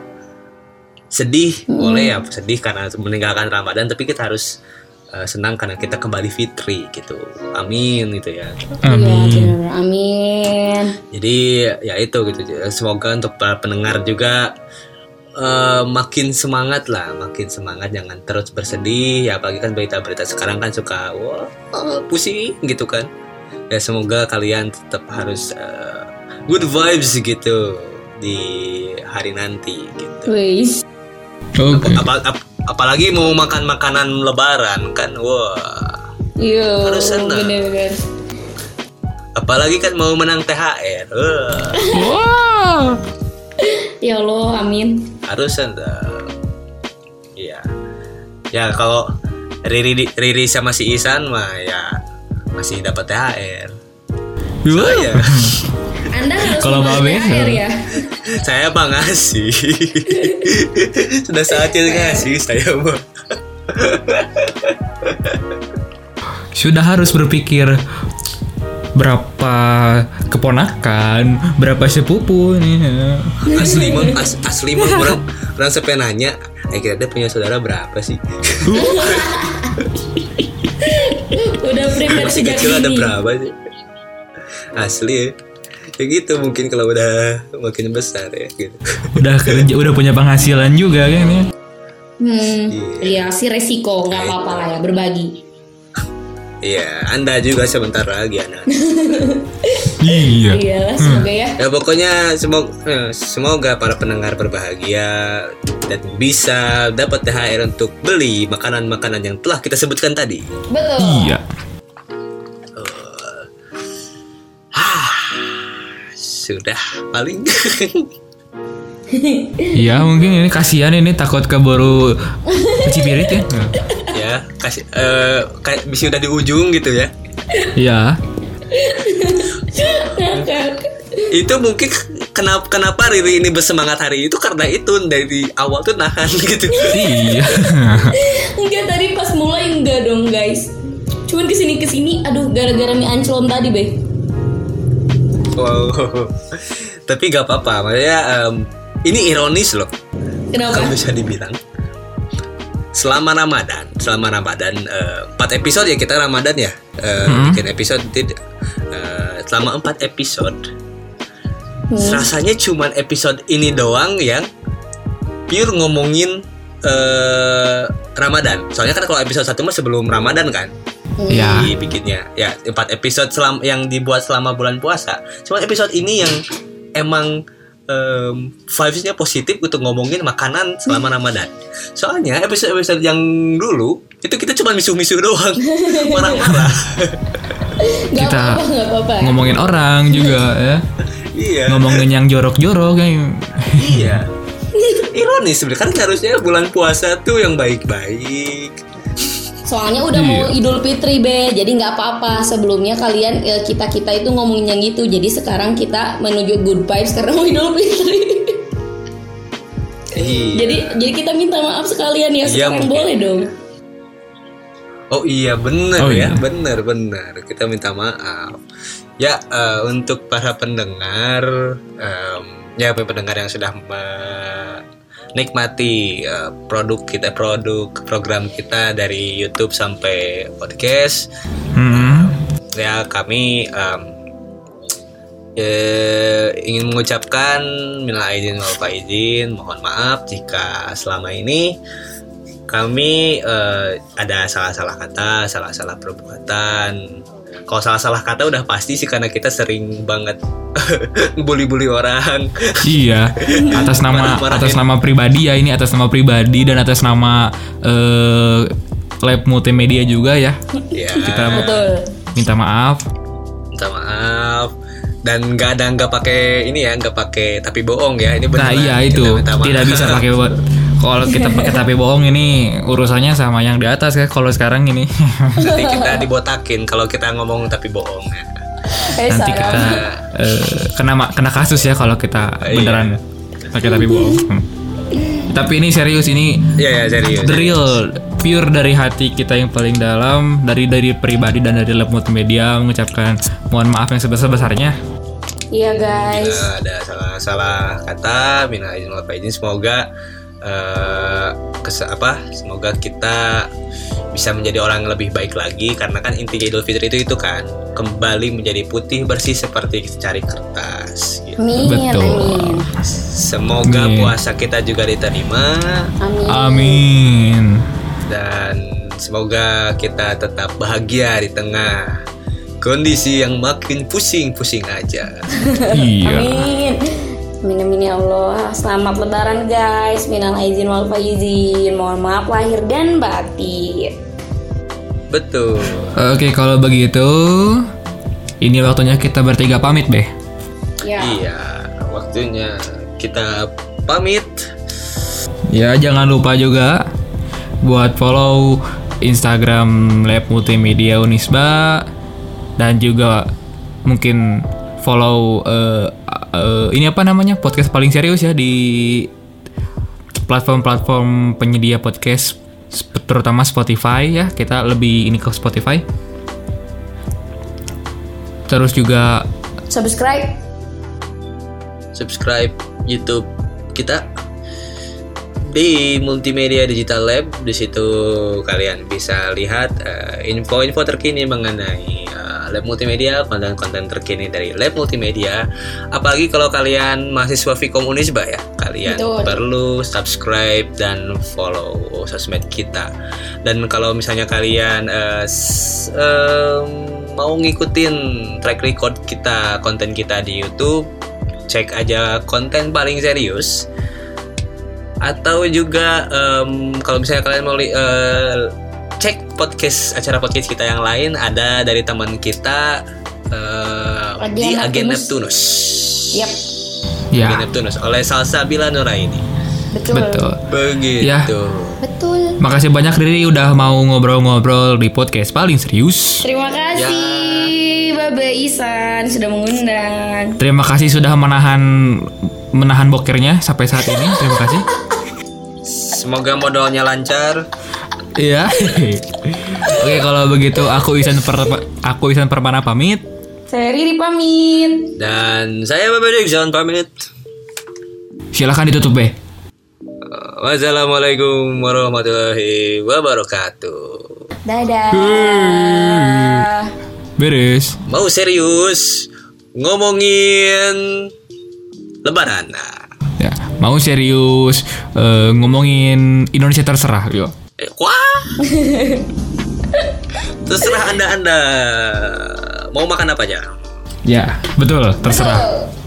[SPEAKER 1] sedih boleh ya sedih karena meninggalkan ramadan tapi kita harus eh, senang karena kita kembali fitri gitu amin gitu ya
[SPEAKER 3] Iya,
[SPEAKER 2] Amin.
[SPEAKER 3] bener. amin.
[SPEAKER 1] jadi ya itu gitu semoga untuk para pendengar juga eh, makin semangat lah makin semangat jangan terus bersedih ya apalagi kan berita-berita sekarang kan suka wah pusing gitu kan ya semoga kalian tetap harus eh, good vibes gitu di hari nanti gitu
[SPEAKER 3] Wih.
[SPEAKER 2] Oke.
[SPEAKER 1] Apa- ap- apalagi mau makan makanan lebaran kan wah
[SPEAKER 3] Iya,
[SPEAKER 1] Harus senang.
[SPEAKER 3] bener-bener.
[SPEAKER 1] apalagi kan mau menang THR wah
[SPEAKER 2] Wow.
[SPEAKER 3] Ya Allah, amin.
[SPEAKER 1] harus senang iya ya kalau Riri Riri sama si Isan mah ya masih dapat THR saya
[SPEAKER 3] Anda harus
[SPEAKER 2] Kalau
[SPEAKER 3] membawa
[SPEAKER 2] Babe,
[SPEAKER 3] THR ya.
[SPEAKER 1] saya mah ngasih. Sudah saatnya ngasih saya mah
[SPEAKER 2] Sudah harus berpikir berapa keponakan, berapa sepupu nih.
[SPEAKER 1] asli mah as- asli mah orang orang sampai nanya eh kira punya saudara berapa sih?
[SPEAKER 3] Udah prepare
[SPEAKER 1] masih
[SPEAKER 3] sejak
[SPEAKER 1] kecil ada berapa sih? Asli. ya ya gitu mungkin kalau udah makin besar ya gitu
[SPEAKER 2] Udah kerja, udah punya penghasilan juga kan ya.
[SPEAKER 3] Hmm, iya sih resiko nggak apa-apa lah ya berbagi.
[SPEAKER 1] Iya, Anda juga sebentar lagi anak.
[SPEAKER 2] Iya.
[SPEAKER 3] Iyalah, semoga ya.
[SPEAKER 1] Ya pokoknya semoga semoga para pendengar berbahagia dan bisa dapat THR untuk beli makanan-makanan yang telah kita sebutkan tadi.
[SPEAKER 3] Betul.
[SPEAKER 2] Iya.
[SPEAKER 1] Sudah paling
[SPEAKER 2] Iya mungkin ini kasihan ini takut keburu kecipirit ya.
[SPEAKER 1] ya kasih eh kayak bisa udah di ujung gitu ya.
[SPEAKER 2] Iya.
[SPEAKER 1] Itu mungkin kenapa kenapa Riri ini bersemangat hari itu karena itu dari awal tuh nahan gitu.
[SPEAKER 2] Iya.
[SPEAKER 3] Enggak tadi pas mulai enggak dong guys. Cuman ke sini ke sini, aduh gara-gara mie anclon tadi be.
[SPEAKER 1] Wow. Tapi gak apa-apa, maksudnya em, ini ironis loh.
[SPEAKER 3] Kenapa?
[SPEAKER 1] kalau bisa dibilang selama Ramadan, selama Ramadan empat episode ya kita Ramadan ya, Eh,
[SPEAKER 2] Hmm.
[SPEAKER 1] bikin episode eh, selama empat episode,
[SPEAKER 3] Hmm.
[SPEAKER 1] rasanya cuman episode ini doang yang pure ngomongin eh, Ramadan. Soalnya kan kalau episode satu mah sebelum Ramadan kan,
[SPEAKER 2] Ya.
[SPEAKER 1] dibikinnya ya empat episode selam yang dibuat selama bulan puasa. Cuma episode ini yang emang em, vibes-nya positif untuk ngomongin makanan selama Ramadan. Soalnya episode-episode yang dulu itu kita cuma misuh-misuh doang, marah-marah.
[SPEAKER 2] Kita
[SPEAKER 3] apa-apa, gak apa-apa.
[SPEAKER 2] Ngomongin orang juga ya.
[SPEAKER 1] iya.
[SPEAKER 2] Ngomongin yang jorok-jorok kayak
[SPEAKER 1] Iya. Ironis sebenarnya kan harusnya bulan puasa tuh yang baik-baik.
[SPEAKER 3] Soalnya udah mau
[SPEAKER 2] Iya.
[SPEAKER 3] Idul Fitri be, jadi nggak apa-apa. Sebelumnya kalian kita kita itu ngomongin yang gitu. Jadi sekarang kita menuju good vibes karena mau Idul Fitri.
[SPEAKER 1] Iya.
[SPEAKER 3] jadi jadi kita minta maaf sekalian ya.
[SPEAKER 1] Iya,
[SPEAKER 3] Sekarang
[SPEAKER 1] mungkin.
[SPEAKER 3] boleh dong.
[SPEAKER 1] Oh iya bener
[SPEAKER 2] Oh,
[SPEAKER 1] ya
[SPEAKER 2] iya.
[SPEAKER 1] bener bener kita minta maaf ya eh, untuk para pendengar em, ya para pendengar yang sudah menikmati eh, produk kita produk program kita dari YouTube sampai podcast
[SPEAKER 2] hmm.
[SPEAKER 1] ya kami em, eh, ingin mengucapkan minal aidin wal faizin mohon maaf jika selama ini kami eh, ada salah-salah kata, salah-salah perbuatan. Kalau salah-salah kata udah pasti sih karena kita sering banget bully-bully orang.
[SPEAKER 2] Iya, atas nama atas nama pribadi ya ini atas nama pribadi dan atas nama eh lab multimedia juga ya.
[SPEAKER 1] ya,
[SPEAKER 2] Kita
[SPEAKER 3] Betul.
[SPEAKER 2] minta maaf.
[SPEAKER 1] minta maaf. Dan nggak ada nggak pakai ini ya, nggak pakai tapi bohong ya. Ini
[SPEAKER 2] Nah
[SPEAKER 1] beneran.
[SPEAKER 2] iya itu tidak bisa pakai kalau kita pakai tapi bohong ini urusannya sama yang di atas ya. Kalau sekarang ini
[SPEAKER 1] Nanti kita dibotakin kalau kita ngomong tapi bohong ya.
[SPEAKER 3] Eh
[SPEAKER 2] nanti kita eh, kena kena kasus ya kalau kita
[SPEAKER 1] Iya.
[SPEAKER 2] beneran pakai tapi bohong. Hmm. Tapi ini serius ini
[SPEAKER 1] Iya ya serius.
[SPEAKER 2] the real pure dari hati kita yang paling dalam dari dari pribadi dan dari lab multimedia mengucapkan mohon maaf yang sebesar besarnya
[SPEAKER 3] Iya guys.
[SPEAKER 1] Eh, ada salah-salah kata minal aidin wal faizin semoga eh kes apa semoga kita bisa menjadi orang yang lebih baik lagi karena kan inti Idul Fitri itu itu kan kembali menjadi putih bersih seperti secari kertas gitu.
[SPEAKER 3] Amin,
[SPEAKER 2] Betul.
[SPEAKER 3] amin.
[SPEAKER 1] semoga
[SPEAKER 2] Amin.
[SPEAKER 1] puasa kita juga diterima
[SPEAKER 3] Amin.
[SPEAKER 2] amin
[SPEAKER 1] dan semoga kita tetap bahagia di tengah kondisi yang makin pusing-pusing aja
[SPEAKER 2] iya
[SPEAKER 3] Amin. Amin amin ya Allah. Selamat lebaran guys. Minal aizin wal faizin. Mohon maaf lahir dan batin.
[SPEAKER 1] betul
[SPEAKER 2] oke kalau begitu ini waktunya kita bertiga pamit beh
[SPEAKER 3] Ya.
[SPEAKER 1] Iya, waktunya kita pamit.
[SPEAKER 2] Ya jangan lupa juga buat follow Instagram Lab Multimedia Unisba dan juga mungkin follow eh, eh, ini apa namanya podcast paling serius ya di platform-platform penyedia podcast terutama Spotify ya kita lebih ini ke Spotify terus juga
[SPEAKER 3] Subscribe.
[SPEAKER 1] Subscribe YouTube kita di Multimedia Digital Lab. Di situ kalian bisa lihat eh, info-info terkini mengenai Lab Multimedia, konten-konten terkini dari Lab Multimedia. Apalagi kalau kalian mahasiswa Vkom Unisba ya, kalian
[SPEAKER 3] Betul.
[SPEAKER 1] perlu subscribe dan follow sosmed kita. Dan kalau misalnya kalian s- em, mau ngikutin track record kita, konten kita di YouTube, cek aja konten paling serius. Atau juga em, kalau misalnya kalian mau eh, cek podcast acara podcast kita yang lain ada dari teman kita
[SPEAKER 3] Agen
[SPEAKER 1] di Agen Neptunus.
[SPEAKER 3] Yap.
[SPEAKER 2] ya
[SPEAKER 1] Agen Neptunus oleh Salsabila Nuraini.
[SPEAKER 3] Betul.
[SPEAKER 2] betul
[SPEAKER 1] Begitu.
[SPEAKER 2] Ya.
[SPEAKER 3] Betul.
[SPEAKER 2] makasih banyak Riri udah mau ngobrol-ngobrol di podcast paling serius
[SPEAKER 3] Terima kasih Babe Isan sudah mengundang.
[SPEAKER 2] Terima kasih sudah menahan menahan bokernya sampai saat ini. Terima kasih.
[SPEAKER 1] Semoga modalnya lancar.
[SPEAKER 2] Iya. Oke, kalau begitu aku Isan per aku Isan Permana pamit.
[SPEAKER 3] Saya Riri pamit.
[SPEAKER 1] Dan saya Bapak Jackson pamit.
[SPEAKER 2] Silahkan ditutup, Be.
[SPEAKER 1] Wassalamualaikum warahmatullahi wabarakatuh.
[SPEAKER 3] Dadah.
[SPEAKER 2] Beres.
[SPEAKER 1] Mau serius ngomongin lebaran. Nah,
[SPEAKER 2] Ya, mau serius eh, ngomongin Indonesia terserah, yuk.
[SPEAKER 1] Eh, wah. Terserah Anda-anda mau makan apa aja.
[SPEAKER 2] Ya, betul, terserah.
[SPEAKER 3] Tuh.